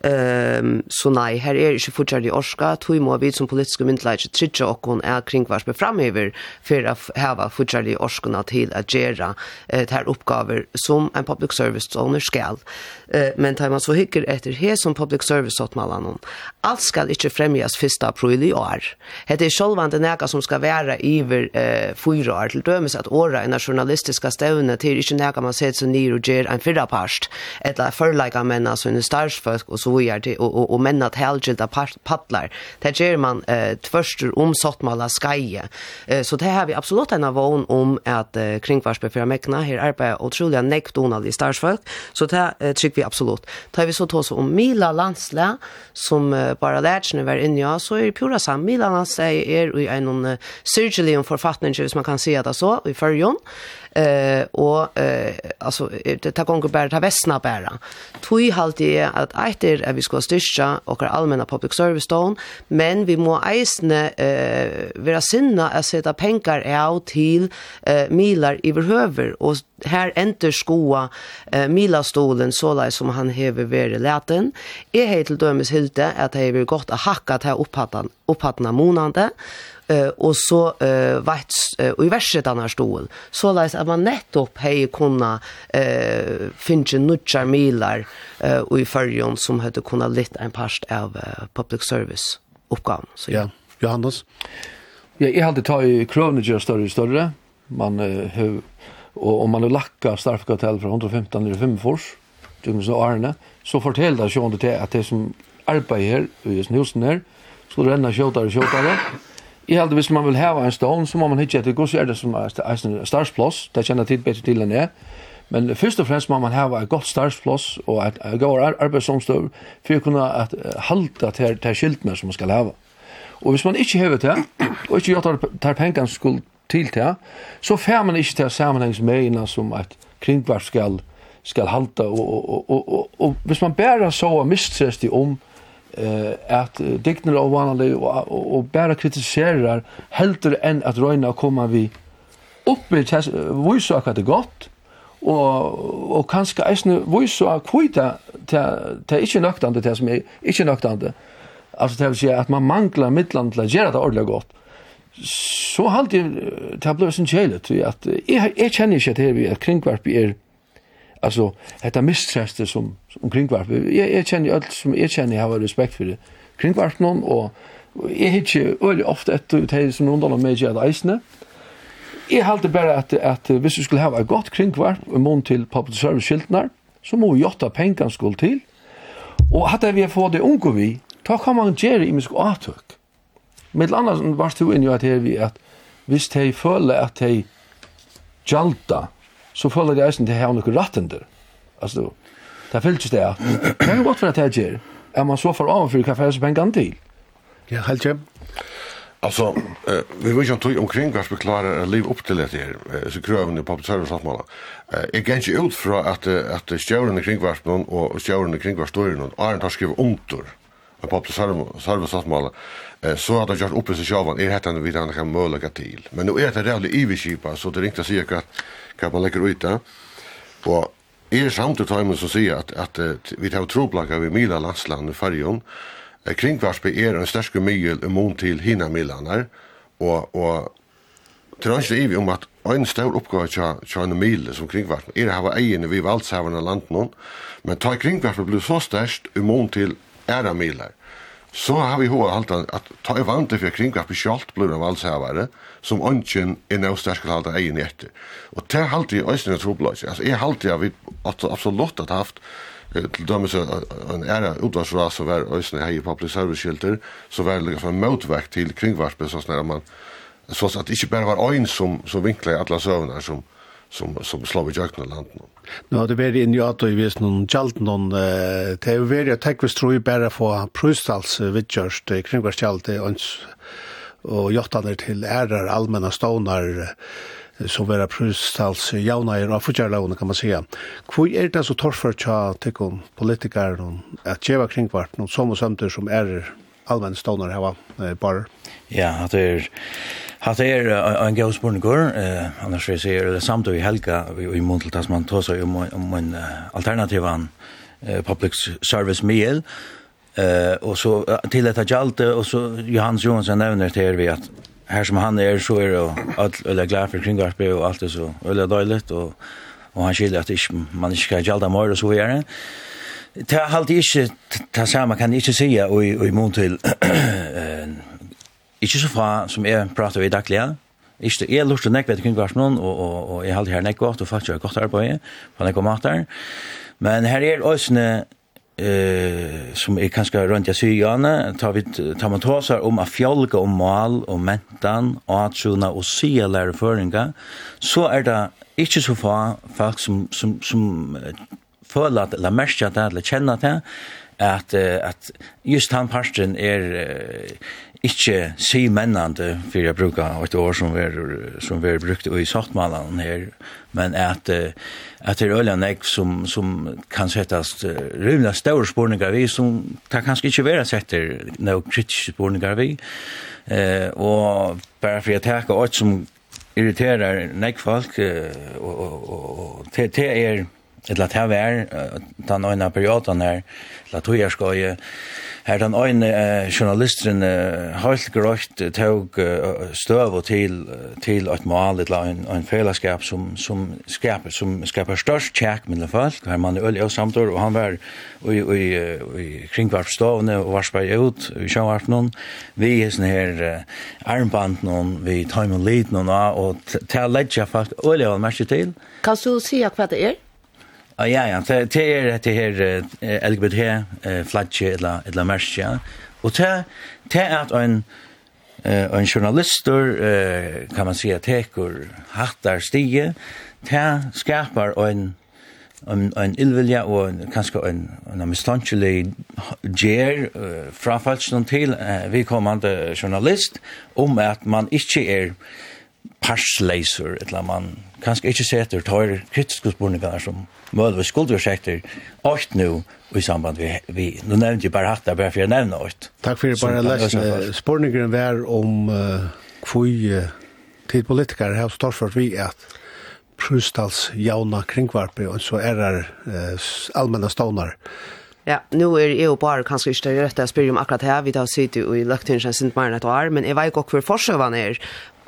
Um, så nei, her er ikke fortsatt i orska. Tog må vi som politiske myndighet ikke og åkken er kringvars med framhever for å heve fortsatt i orskene til å gjøre uh, her oppgaver som en public service stående skal. Uh, men tar man så hykker etter her som public service åttmallene. Alt skal ikke fremjas 1. april i år. Det er sjølvende näka som ska vara iver eh fyra år. Till dömes att åra en journalistiska stävne till inte näka man sett så ner och ger en fyra past eller för lika män alltså en starsfolk och så gör till och och, och män att helgilda paddlar. Det ger man eh först om sottmala skaje. Eh, så det här vi absolut en avon om att eh, kringvarsbe för mäkna. Här arbetar otroliga nektonal i starsfolk så det eh, tycker vi absolut. Tar vi så tås om Mila Landsla som eh, bara lärt sig när var inne ja, så är det pura sam. Mila Landsla är i en en uh, syrgelig om forfattning, hvis man kan si det så, i førjon. Eh, og eh, altså, det tar gonger bare, det vestna bare. Tui halte jeg at etter at vi skal styrka og allmenna public service stån, men vi må eisne eh, vera sinna at seta penkar av til eh, milar iverhøver, og her enter skoa eh, milastolen såleis som han hever veri leten. Jeg heit til dømes hilde at det hever godt a hakka til opphattan, monande, eh och så eh vart och i verset annars stol så läs att man nettopp hej kunna eh finna nutchar milar eh och i förjon som hade kunna lite en past av public service uppgåvan så ja. Johannes Ja, jag hade tagit i gör større og større. Man eh, och om man har lackat starfkartell fra 115 eller 5 fors, tjugos och arne, så forteller det sig om det att det som arbeider her, i husen her, skulle renne skjåtare og skjåtare, Jeg heldur hvis man vil hava en stone, så må man hitje etter gos er det som er en starsplås, det kjenner tid bedre til enn jeg. Men først og fremst må man hava et godt starsplås og et gode arbeidsomstøv for å kunne halda til, til skiltene som man skal hava. Og hvis man ikke hever til, og ikke gjør tar pengene skuld til til, så fer man ikke til sammenhengsmeina som et kringvart skal, skal halda. Og, og, og, og, og, hvis man bare så mistrest i om eh at dikner og vanlig og og og bare kritiserer heldur enn at røyna að koma vi oppi til vise akkurat det godt og og kanskje eisne vise að kvita til ta ikke nøktande til som er ikke nøktande altså til å si at man manglar midland til å gjøre det ordentlig godt så halt å bli sin sån til at jeg, jeg kjenner ikke at her vi at kringvarp er altså detta mistreste som om kringvarp. Jeg, jeg kjenner alt som jeg kjenner jeg har respekt for det. Kringvarp noen, og jeg har ikke øyelig ofte etter det som rundt om meg gjør eisene. Jeg halte bare at, at hvis vi skulle ha et godt kringvarp i mån til public service skiltene, så må vi gjøre pengene skulle til. Og hadde vi fått det unge vi, da kan man gjøre i minst avtøk. Med annars var det jo inn att at vi at hvis de føler at de jalta så føler de eisen til å ha noen rattender. Altså, Det fylgis det. Det er godt for at jeg gjør. Er man så for avfyr hva fyrir pengene til? Ja, helt kjem. Altså, eh, vi vet ikke om tog omkring hva vi klarer liv opp til dette her, eh, så krøvene på observasjonsmålet. Eh, jeg går ikke ut fra at, at stjøvren i kringvarspen og stjøvren i kringvarsstøyren og Arne har skrivet omtur på observasjonsmålet, eh, så at han gjort opp i seg sjåvan, er hette han vidt kan mølega til. Men nå er det rævlig iviskipa, så det ringte sier hva, hva man legger ut det. Og Er det samt i timen som sier at, at, at vi tar troplaka vi mila landsland i fargen, kringvarspe er en størske mygel imot til hina milanar, og, og til hans vi om at en stor oppgave tja, tja en mile som kringvarspe er hava egene vi valdshaverne landen, men ta kringvarspe blir så størst imon til æra milar. Så har vi hva alt at ta i vant til kringvarspe sjalt blir en valdshavare, og som ønsken er nå sterkere halda egen etter. Og det er alltid øyne trobløs. Altså, jeg er alltid at vi absolutt har haft til dømes en ære utvarsra som var øyne hei public service skilter, så var det liksom en motvekt til kringvarpet, sånn at man så at det ikke bare var øyne som, som vinklet i alle søvnene som, som som slår i jökna landen. Nå det blir inn i at vi vis noen kjalt noen det er jo veri at tekvis tror jeg bare få prøystals vidtjørst kringvarskjalt det øns og jottaner til ærar allmänna stånar som vera prustals jaunair og av kan man säga. Hvor er det så torfer tja tikkum politikar at kring kringvart noen som og sømter som er allmänna stånar hava bar? Ja, at er Hat er en gav spurningur, eh, annars vi ser det samt við helga i mun tas man tåsa om ein alternativan public service meal Eh och så till detta Jalte och så Johannes Johansson nämner det här vi att här som han är så är det all eller glad för kringvarpe och allt det så eller dåligt och och han skiljer att inte, man inte ska Jalta mer och så vidare. Det har alltid inte det samma kan inte säga och i i mån till <clears throat> eh så fra som är prata vi dagligen Ikke, jeg lurte nekk ved kringvarsnån, og, og, og jeg halte her nekk godt, og faktisk har godt arbeid på nekk og. Men her er også eh som är kanske runt jag syjane tar vi tar man tåsar om att fjälga om mal och mentan och att sjuna och se lära föringa så är det inte så få folk som som som føler at la merkja det, eller kjenner det, at, at just han parten er, ikke si mennende for jeg bruker et år som vi, som vi brukt i sattmalene her, men at, at det er øyne nek som, som kan settes uh, rymlig større spårninger vi, som kan kanskje ikke være setter noen kritiske spårninger vi, Uh, og bare for jeg takker alt som irriterer nek folk, uh, og, og, og, og til, til er, eller det er, den øyne perioden her, eller tog jeg skal Her den ene eh, journalisteren eh, helt grøyt tog eh, støv og til, til et mål, et en, en fellesskap som, som, skaper, som skaper størst tjekk med folk. Her man er øl og samtår, og han var i, i, i kringvarpstovene og var varspar ut i sjøvarpen. Vi er sånne her eh, armband noen, vi tar med liten noen, og til å legge folk øl og merke til. Kan du si hva det er? Ja, ja, det er det her LGBT flagge eller eller merkje. Og det det er at en en uh, kan man säga tekur hattar stige, det skapar en en en illvilja og en, kanskje en en mistankelig ger uh, fra falsk til uh, vi journalist om at man ikke er parsleiser, et eller man kanskje ikke setter tøyre kritiske spørninger som mødvendig skulle vi setter åkt nå i samband vi, vi nå nevnte jeg bare hatt det, bare for jeg nevner åkt. Takk for det, bare lest spørningeren var om uh, hvor uh, tid politikere har stått for vi at Prustals jauna kringvarpe og så er det uh, allmenna stånar Ja, nu er jeg jo bare kanskje ikke det rette jeg spyr om akkurat her, vi tar sitt jo i løktingen sin mer enn et år, men jeg vet ikke hvor forsøvene er.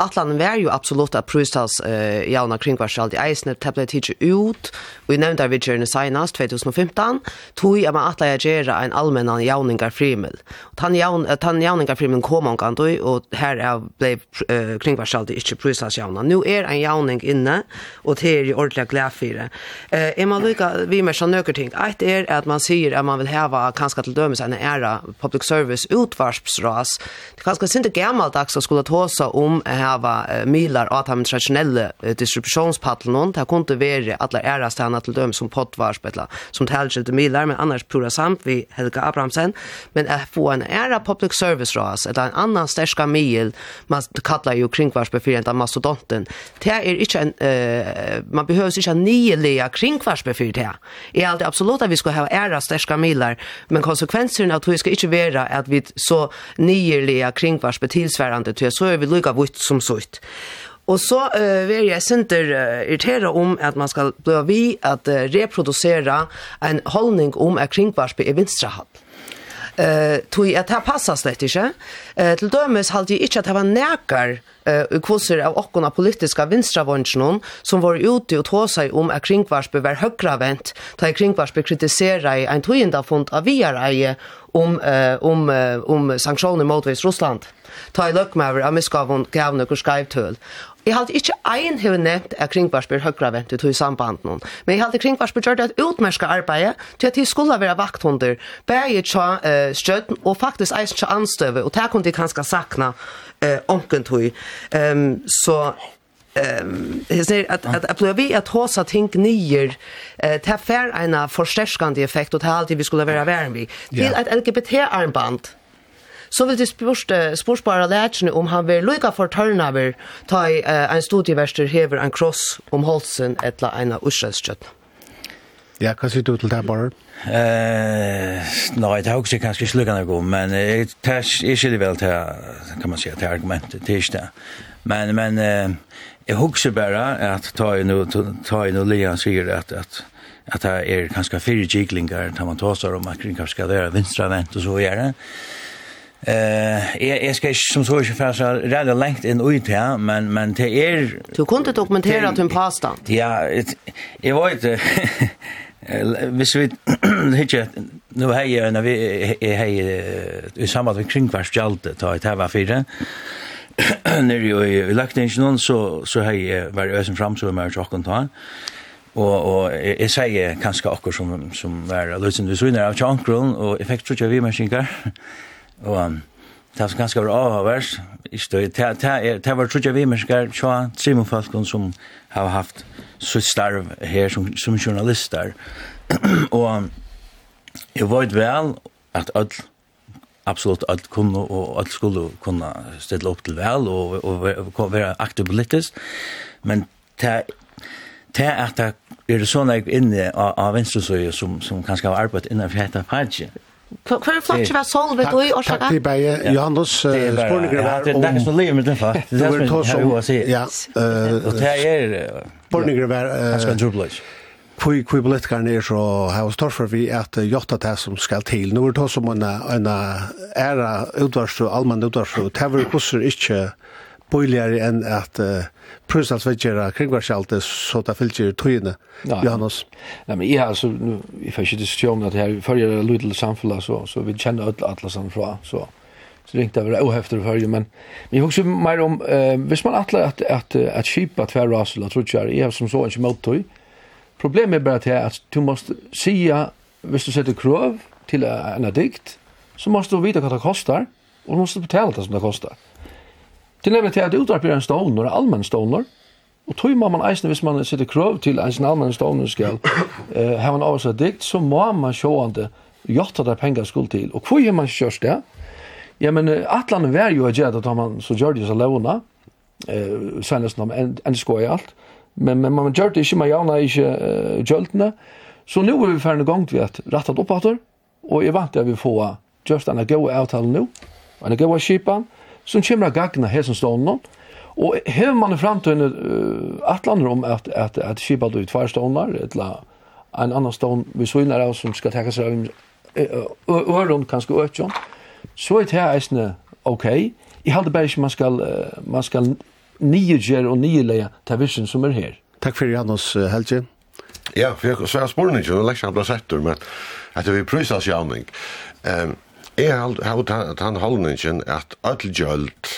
Atlan var ju absolut att prustals eh jauna kring vars allt i isen tablet teacher ut. Vi nämnde vi journey senast 2015 tog jag med Atla göra en allmän jauningar frimel. Och han jaun han jauningar frimel kom och kan då och här är blev eh, kring inte prustals jauna. Nu är en jauning inne och det är ju ordentligt glad det. Eh är man lika vi mer så några ting. Ett är att man säger att man vill häva kanske till dömes en ära public service utvarspsras. Det kanske inte gammaldags att skulle ta sig om eh, hava uh, milar av de traditionelle uh, distributionspaddlen. Det kunde være alle ærestene til dem som poddvarsp, eller som tilskilte milar, men annars pura samt vi Helga Abrahamsen. Men at få en æra public service ras, eller en annan stærska mil, man kallar jo kringvarsp for mastodonten. Det er ikke en, uh, man behøver ikke en nyelige kringvarsp for det. Jeg er alltid absolut at vi skal ha æra stærska milar, men konsekvenserna av det skal ikke være at vi så nyelige kringvarsp tilsværende til, så er vi lykka vitt som sutt. Og så uh, vil jeg synder uh, irritere om at man skal bli vi at uh, reproducere en holdning om at kringvarspe er vinstrahatt eh tui at ha passa slett ikkje. Eh til dømes halt eg ikkje at hava nekar eh kvossur av okkona politiska vinstravontsjon som var ute og tåsa om at kringvarsbe var høgravent, ta kringvarsbe kritisera i ein tuinda fund av viareie om eh om om sanksjoner mot Russland. Ta i lukkmaver av miskavon gavne skrivtøl. Jeg hadde ikke ein hevur nevnt at kringvarspyr høgra ventet til samband noen, men jeg hadde kringvarspyr gjort et utmerska arbeid til at de skulle være vakthunder, bæge tja uh, støtten og faktisk eisen tja anstøve, og det kunne de kanskje sakna uh, onken tog. Um, så Ehm um, säger att att att vi att hosa tänk nyer eh ta fair en förstärkande effekt och det alltid vi skulle vara värn vi till ett LGBT armband så vil det spørste spørsbare lærerne om han vil lykke for tørnaver ta i uh, en studieverster hever en kross om halsen etla en av Øsreskjøtten. Ja, hva sier du til det bare? Eh, nei, det er også kanskje slukkende god, men jeg jeg skiljer vel til, kan man si, til argumentet, til ikke det. Men, men, eh, jeg husker bare at ta i noe, ta i noe lian sier at, at, at det er kanskje fire kiklinger, tar man tåser om at kringkar skal være venstre vent og så gjør det. Eh, jeg, jag ska ju som så ikke för så rätt lengt in ut här, men, men det er... Du kunde dokumentera att hon pasta. Ja, <laughs> <clears throat> jag var inte Hvis vi hittar, nu har jeg, när vi har i samband med kringkvarsgjallt, ta ett här var fire, nere jo i laktingene, så, så har jeg vært øsen fram så har jeg tjokken ta. Og, og jeg, jeg sier kanskje akkurat som, som var løsende du så av tjokken, og jeg fikk trodde jeg vi mennesker, <laughs> Og det var ganske avhavers. Det var trutja vi mennesker, tja, trimmer folk som har haft sitt starv her som, som journalister. <clears throat> og jeg vet vel at alt absolutt alt kunne og alt skulle kunne stille opp til vel og, og, og være aktiv politisk. Men det er at det er sånn jeg inne av, av venstresøye som, som kanskje har arbeidt innenfor dette partiet Hva Hver flott <laughs> som er solvet og i årsaka? Takk til Beie. Johannes, spørninger var om... Det er ikke som livet mitt, det var det som jeg har å si. Ja. Og det er... Spørninger var... Jeg skal en trubbløys. Kui kui politikarna er så har oss torfer vi at jotta det som skal til. Nå er det som en, en æra utvarstå, allmann utvarstå. Det var hvordan ikke billigare än att uh, prushalsvedgera kringvarshalte så det fylltjer tøyene, Johannes. Nei, men jeg har altså, jeg får ikke diskusjon at her følger lydel samfunnet, så, så vi kjenner alle atlasene fra, så så ringte jeg være ohefter för men men jag också mer om eh hvis man attla att att at skipa tver rasel tror jag är som så inte mot tøy, problemet är bara att att du måste se visst du sätter krøv till en dikt, så måste du vite hva det kostar och måste betala det som det kostar Til nemlig til at utarp en ståner, allmenn ståner, og tog må man eisne, hvis man sitter krøv til eisen allmenn ståner skal <coughs> eh, ha en avsett dikt, så må man sjående jotta der pengar skuld til. Og hvor er man kjørst det? Ja, men atlan var jo gjerne at man så gjør det så lovna, eh, senest om en, en skoj alt, men, men man gjør det ikke, med gjerne ikke uh, gjøltene, så nu er vi ferdig gang til at rettet opp og jeg vant at vi får just en gode avtalen nu, og en gode skipan, som kommer av gagna står någon och hur man i framtiden uh, atlander om att att att kipa då i två ståndar, eller en annan stånd vi svinar av som ska tekka sig av öron kanske økjon, så är det här eisne ok, i halde bare ikke man skal, uh, man skal nyegjere og nyeleie til vision som er her. Takk for Janus Helge. Ja, for jeg svære spørning, og leksan ble settur, men at vi prysas javning. Um, Jeg har han holdningen at all gjølt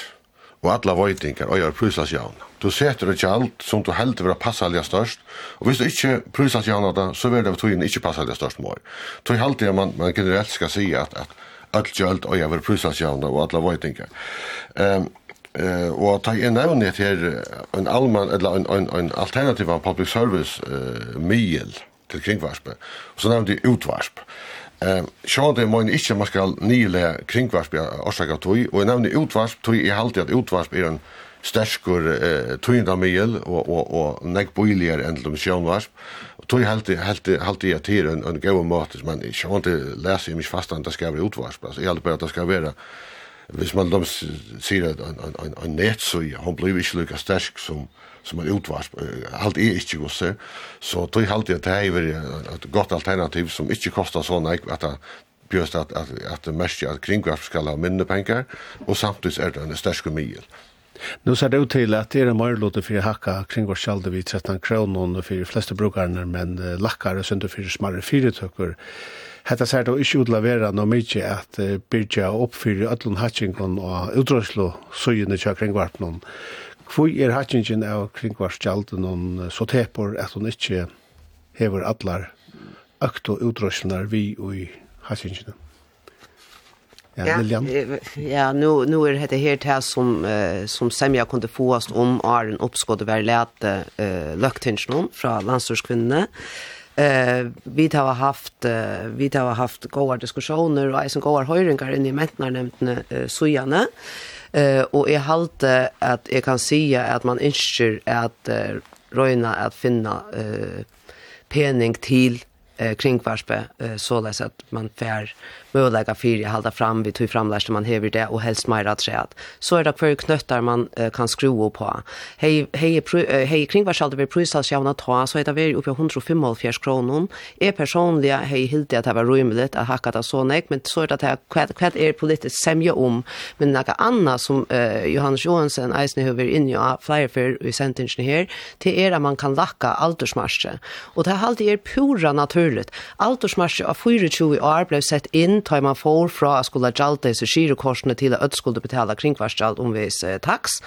og alla vøytingar og gjør prysas jævna. Du setter det gjølt som du heldur passa passalja størst, og hvis du ikke prysas jævna da, så vil det av togjen ikke passalja størst mår. Tog heldig at man, man generelt skal si at, at all gjølt og gjør prysas jævna og alla vøytingar. Um, Eh och ta en det här en allmän eller en en en alternativ av public service eh mil till kringvarspe. Och så nämnde utvarsp. Eh, så det mun ikki man skal nýle kringvarp orsaka tog, og eg nemni útvarp tøy eg haldi at útvarp er ein sterkur eh, tøyndamiel og og og nei boilier enn til sjónvarp. Og tøy helt, helt haldi at her en, en góð mat men sjón det læsi meg fast at det skal vera utvarsp. Altså eg haldi bara at det skal vera hvis man dom sier at en en, en nett så hun blir ikke lykka sterk som som er utvarsp, alt er ikke gosse, så tog halte jeg at det er et godt alternativ som ikke kostar sånn at det bjøst at, at, at det mest at kringvarp skal ha mindre penger, og samtidig er det en sterske mil. Nu ser det ut til at det er en mørlåte for hakka kringvarp sjalde vid 13 kroner for de fleste brukerne, men uh, lakkare sønder for smarre fyretøkker. Hetta ser då ikkje utlavera no mykje at uh, byrja oppfyrir öllun hatchingon og utrøslo søgjene tja kringvarpnån. Uh, Hvor er hatchingen av kringvarskjalden og så tepor at hun ikke hever atlar økt og utrøsjonar vi og i hatchingen? Ja, ja, Lilian. ja nu, nu er det her til som, uh, som Semja kunne få oss om Arjen oppskått å være lete uh, løktingen fra landstørskvinnene. Eh vi har haft uh, vi har haft goda diskussioner och som goda höjringar inne i mätnarnämnden uh, sojane. Eh Eh och jag halte att jag kan säga att man inser att uh, röjna att finna eh uh, pening till eh, kringvarspe eh, så att man fär möjliga för att hålla fram vid hur framlärst man häver det och helst mer att säga så är det för knöttar man eh, kan skruva på. Hej hej hej kringvarshalde vi prisas javna ta så är det väl uppe 155 kronor. Är personliga hej helt att det var rymligt att hacka det så nek men så är det att kvad kvad är politiskt semja om men några andra som eh, Johannes Johansson Eisne över in ja flyer för i sentingen här till era man kan lacka aldersmarsche och det har alltid är pura natur førlet. Altorsmarsje av 24 år ble sett inn, tar man får fra at skulle gjaldt disse skirekorsene til at skulle betale kringkvarstjalt omvis eh, taks.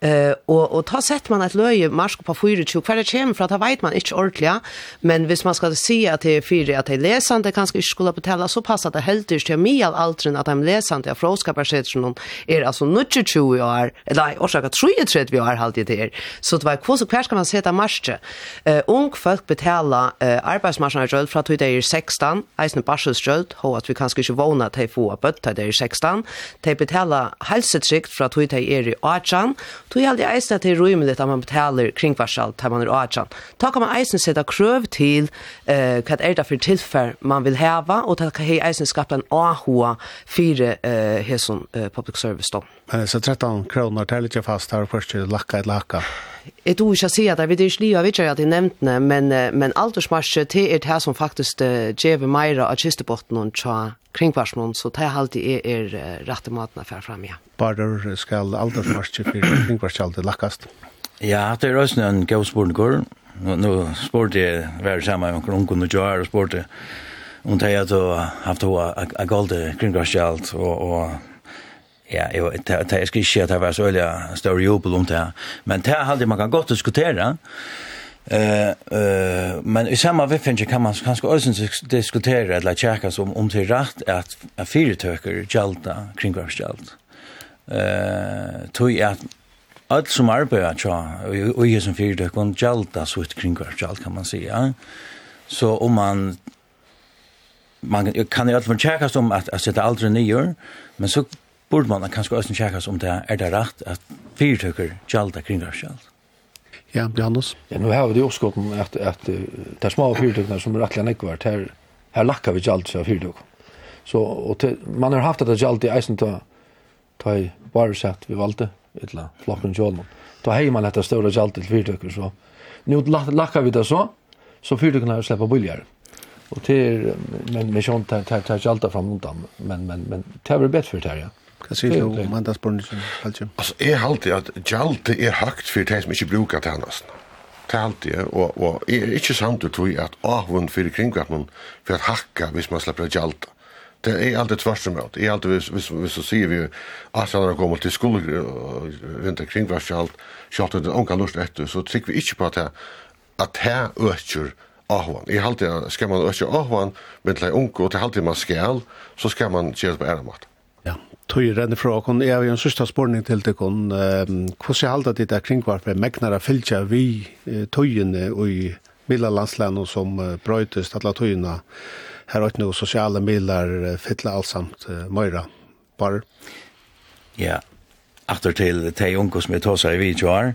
Eh, og, og ta sett man et løye marsk på 24, hver det kommer fra, ta vet man ikke ordentlig, men hvis man skal si at det er fire at de lesende kanskje ikke skulle betale, så passer det helt ikke til mye av alderen at de lesende av fråskapersetsen er altså 22 år, eller årsak at 33 år halt det er. Så det var kvose, hver skal man sette marsje? Eh, ung folk betala eh, arbeidsmarsjen barselstrøld fra til det er 16, eisne barselstrøld, og at vi kanskje ikke vågner til få av bøtt til det er 16, De betaler helsetrykt fra at det er i 18, til er det eisne til rymelig at man betaler kringvarsel til man er 18. Da kan man eisne sette krøv til eh, hva er det for tilfell man vil heve, og til hva er eisne skapt en AHA fire eh, hesson eh, public service da. Men så 13 kroner, det er litt fast her, først lakka et lakka. Jeg tror ikke jeg sier det, vi er ikke livet, jeg vet ikke at jeg nevnte det, men, men aldersmarsje, det er det som faktisk gjør mer av kistebotten og tja kringvarsmån, så det er alltid er, er rette maten å fære frem, ja. Bare skal aldersmarsje for kringvarskjaldet lakkast? Ja, det er også en gøy spørsmål. Nå spørte jeg hver sammen med ungen og Joar og spørte om det er at du har haft hva golde kringvarskjald og, og Ja, jag vet ikke, jeg skal ikke at det var så veldig større jobb om det her. Men det er man kan godt diskutere. Uh, uh, men i samme viffenje kan man kanskje også diskutere eller tjekke som om det er rett at, at jalta gjelder kringvarskjeld. Uh, tog at alt som arbeider tja, og jeg som fyretøker gjelder så et kringvarskjeld kan man si. Ja. Så om man man kan i alle fall tjekkast som at, at sitte aldri nyer, men så borde man kanskje også tjekka om det er det rett at fyrtøkker gjalda kringvarskjald. Ja, Janus. Ja, nu har vi det jo att at, at det er små fyrtøkkene som er rettelig nekvart, her, her lakker vi gjald av fyrtøk. Så, og til, man har haft det gjald i eisen til ta i varesett vi valgte, eller flokken kjolmen. Da har man etter større gjald til fyrtøkker, så nu lakker vi det så, så fyrtøkkene har slipper billigere. Och till men med sånt tar tar tar allt fram undan men men men tar det bättre för det ja. Hva sier du om mandagsbornelsen, Halsjum? Altså, jeg halte at gjaldet er høgt for de som ikke bruker til hans. Det er alltid, og, og jeg er ikke samt ut i at avund for kringkvartmen for at hakka hvis man slipper gjaldet. Det er alltid tvers om alt. Jeg alltid, hvis, hvis, hvis så sier vi at han har kommet til skole og vinter kringkvartskjald, kjalt det unga lust etter, så trykker vi ikke på at det at det øker ahvan. Jeg alltid, skal man øke ahvan, men til unge, og til alltid man skal, så skal man gjøre det på æremåte. Ja, tog renner fra okken. Jeg har jo en sørste spørning til deg. Hvordan halda ditt er kringvarpet megnar av fylgja vi tøyene og i mila som brøytes alle tøyene her og nå sosiale milar alt allsamt møyra Bare. Ja, Aftur til de unge som jeg tåsar i videoer.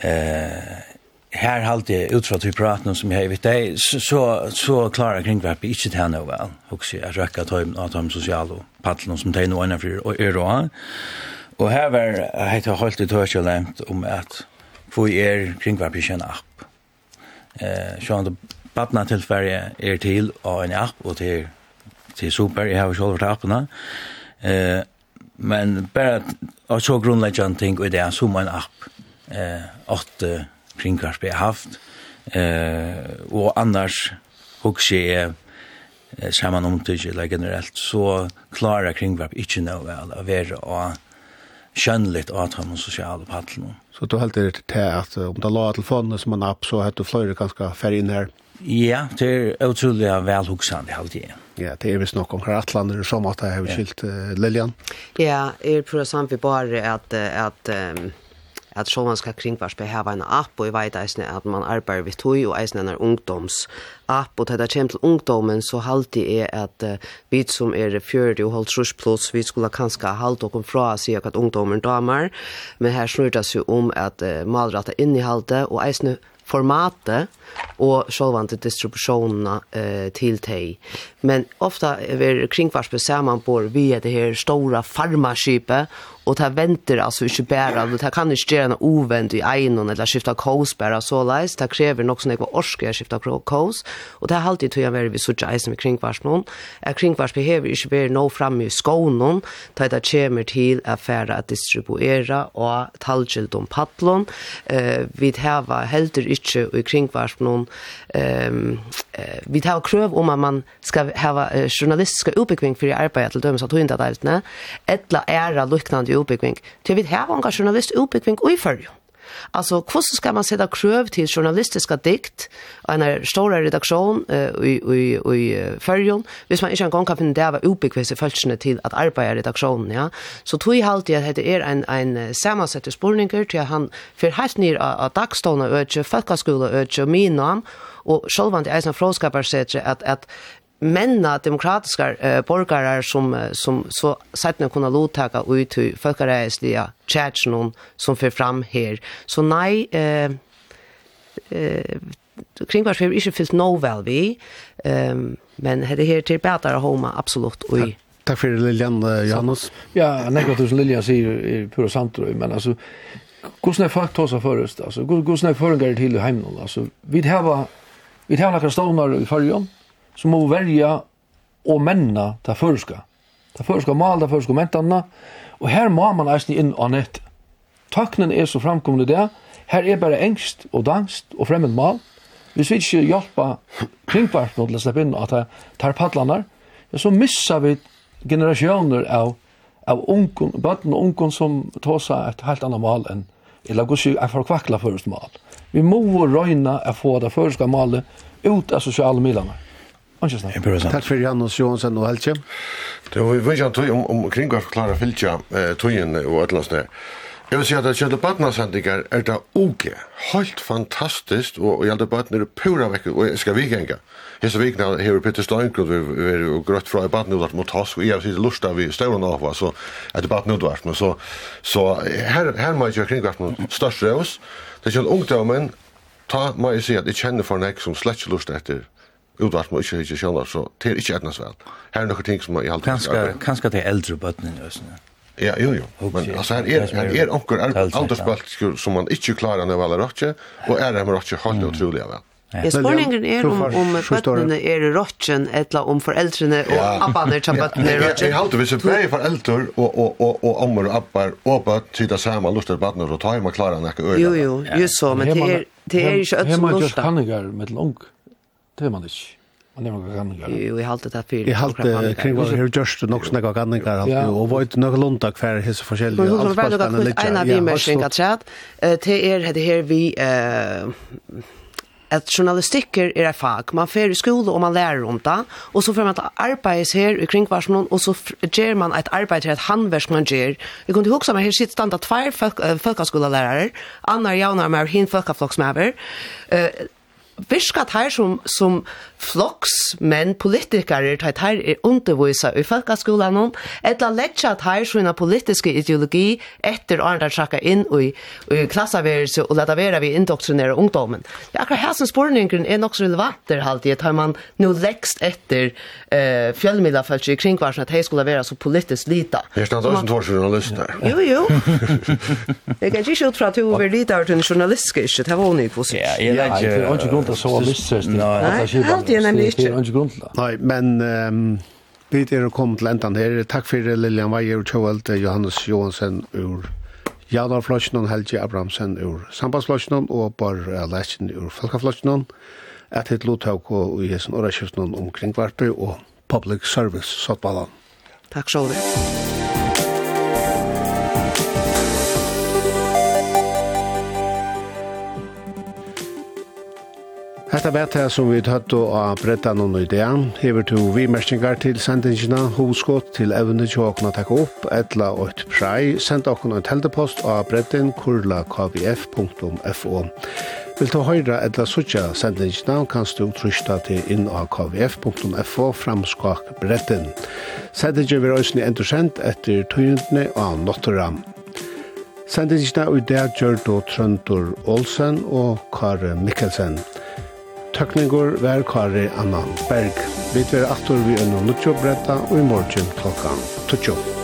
Eh, her halte jeg ut fra til praten som jeg vet deg, så så klarar kring vart inte det här nog väl jeg røkker räcker att hem att hem sociala paddeln som det nu ena för och är då Og her var heter til det hörs lämt om at få er kringverpet ikke en app? Eh så att paddeln till er til till och en app og til, til super. Jeg har själv varit appene. eh men bare och så grunnleggende ting og det er som en app. Eh åtte kringkvarp jeg haft. Eh, og annars hukse jeg eh, saman omtidg eller generelt, så klarer kringkvarp ikke noe vel å være og kjønnligt å ta med sosiale paddelen. Så du helt det til at om det la telefonen som en app, så heter du fløyre ganske ferdig inn her? Ja, det er utrolig vel huksende halvt. Ja, det er visst nok om Atlander som at jeg har skilt uh, Lillian. Ja, jeg prøver samt vi bare at, at um at så kringvarspe hava en app, og jeg vet eisne at man arbeider vidt tog, og eisne en ungdomsapp, og til det kommer til ungdommen, så halte er at uh, vi som er 40 og holdt trus plus, vi skulle kanskje halte oss fra å si at ungdommen damer, men her snur det seg om at uh, malrata innehalte, og eisne formatet og sjølvante distribusjonerna eh, til teg. Men ofta er kringvarspe samanbor via det her stora farmaskipet och ta venter alltså ikke bare, och ta kan inte gjøre noe ovänt i egen eller skifta kos bara så läs ta kräver nog såna kvar å skifte kos och det har alltid tog jag være vi så eisen med kring vars någon är kring vars behöver nå fram i skånen ta det kommer til å fære att distribuera och talgilt om paddelen. eh vi har heller ikke i kring vars någon ehm vi har krøv om att man ska ha journalistiska uppbyggning för arbete till döms att hunda där eller är det liknande utbygging. Til vi har en journalist utbygging i følge. Alltså, hvordan skal man sätta krøv til journalistiska dikt av en stor redaksjon uh, i, i, i färgen, hvis man ikke en gång kan finne det av utbyggvis i følelsene til at arbeide i redaksjonen, ja? Så tog jeg alltid at det er en, en samansett spurninger til at han fyrer helt ned av, av dagstående øde, folkeskole øde, minam, og sjølvan til eisen fråskaparsetre at, at menna demokratiska eh, borgare som som så sätt kunna låta ut hur folkrättsliga chatchen som för fram här så nej eh eh kring vars vi inte finns no väl vi ehm men det här till bättre homa absolut oj Tack för Lilian Janus. Ja, nej gott du Lilian säger är pura sant men alltså hur snä fakt hosa förrest alltså hur snä förgår till hemmen alltså vi har vi har några stonar i förrjom så må vi velja og menna ta førska. Ta førska mal, ta førska mentanna, og her må man eisen inn og nett. Taknen er så framkomne det, her er bare engst og dangst og fremmed mal. Hvis vi ikke hjelpa kringparten til å slippe inn at tar padlanar, ja, så missar vi generasjoner av av ungen, bøtten og ungen som tåsa et helt annet mal enn eller gå sig att förkvackla först mal. Vi må röjna att få det förska malet ut av sociala medierna. Takk for Janus Johansen og Helge. Det var vi ikke tog om, om kring å klara fylkja eh, togjen og etterlandsne. Jeg vil si at det kjønte badnasendinger er det okej. Helt fantastisk, og jeg hadde badner pura vekk, og jeg skal vikenga. Hesa vikna hever Peter Steinkrot vi er grøtt fra i badn mot oss og jeg sitter av vi stauran av hva, så er det badn utvart, men så, så her, her må jeg kjøre kring mot størst Det Det kjønte ungdommen, ta må jeg si at jeg kjenner for nek som slett ikke lust etter utvart man ikke ikke kjenner, så det er ikke etnast vel. Her er noen ting som jeg alltid skal... kanske det äldre eldre bøttene, Østene? Ja, jo, jo. Men altså, her er, her er onker aldersbølsker som man ikke klarer når vel er rødtje, og er det med rødtje helt utrolig vel. Ja, spurningen er om, om bøttene er råtjen, eller om foreldrene og ja. appene til <laughs> bøttene er råtjen. Jeg halte hvis det er foreldre og, og, og, og ommer og appar og bøtt sitter sammen, luster bøttene og tar hjemme klarene ikke øyne. Jo, jo, just så, men det er, det er ikke øtselig luster. Hemma just kanninger med långt. Det er man ikke. Man er noen ganninger. Jo, jeg halte det fyrir. Jeg halte kring hva her gjørst nok snakka Jo, og vajt noen lundag hver hese forskjellige. Men hun var noen en av vi mørsing at sæt, til er det her vi, at journalistikker er et fag. Man fer i skole og man lærer om det, og så får man et arbeids her i kringvarsmålen, og så gjør man et arbeid til et handverk man gjør. Jeg kunne huske meg her sitter standa tvær folk, folkaskolelærere, Anna Jaunar med hin folkaflokksmæver, Viskat her som, som floksmenn, politikere, tar her er undervisa i folkaskolan, etla letja her sånne politiske ideologi etter andre trakka inn i, i klassaverelse og leta vera vi indoktrinere ungdommen. Ja, akkurat her som er nok så relevant der halvdige, tar man nå lekst etter eh, fjellmiddelfølse i kringvarsen at hei skulle være så politisk lita. Her stand også en tvår. Jo, jo. <laughs> Jeg kan ikke utfra at du er lita av den journalistiske, det var hun ikke Ja, jeg er ikke inte så missröst. Nej, allt är nämligen ikke Det er ikke grunn til det. Nei, men um, vi är och til till her. Takk for för Lilian Weier, och Johannes Johansen, ur Jadar Flosjnon, Helge Abrahamsen, ur Sambandsflosjnon og Bar Læsjen ur Falkaflosjnon. Et hitt lovtak og i hessen åraskiften omkring hvertu og public service sottballan. Takk sjálf. Hetta vet jeg som vi tatt og av bretta noen idean. Hever to vimerkningar til sendingina, hovedskott til evne til åkna takk opp, etla og et prei, send åkna en teltepost av brettin kurla.kvf.fo. Vil du høyra etla suttja sendingina, kanst du trysta til inn av kvf.fo framskak brettin. Sendingina vil òsni endursendt etter tøyundne av Notteram. Sendingina i dag gjør du Trøndur Olsen og Kare Mikkelsen. Mikkelsen. Tøkningur vær Kari Annan Berg. Vi tver aftur vi ønne nutjo bretta og i morgen klokkan 12.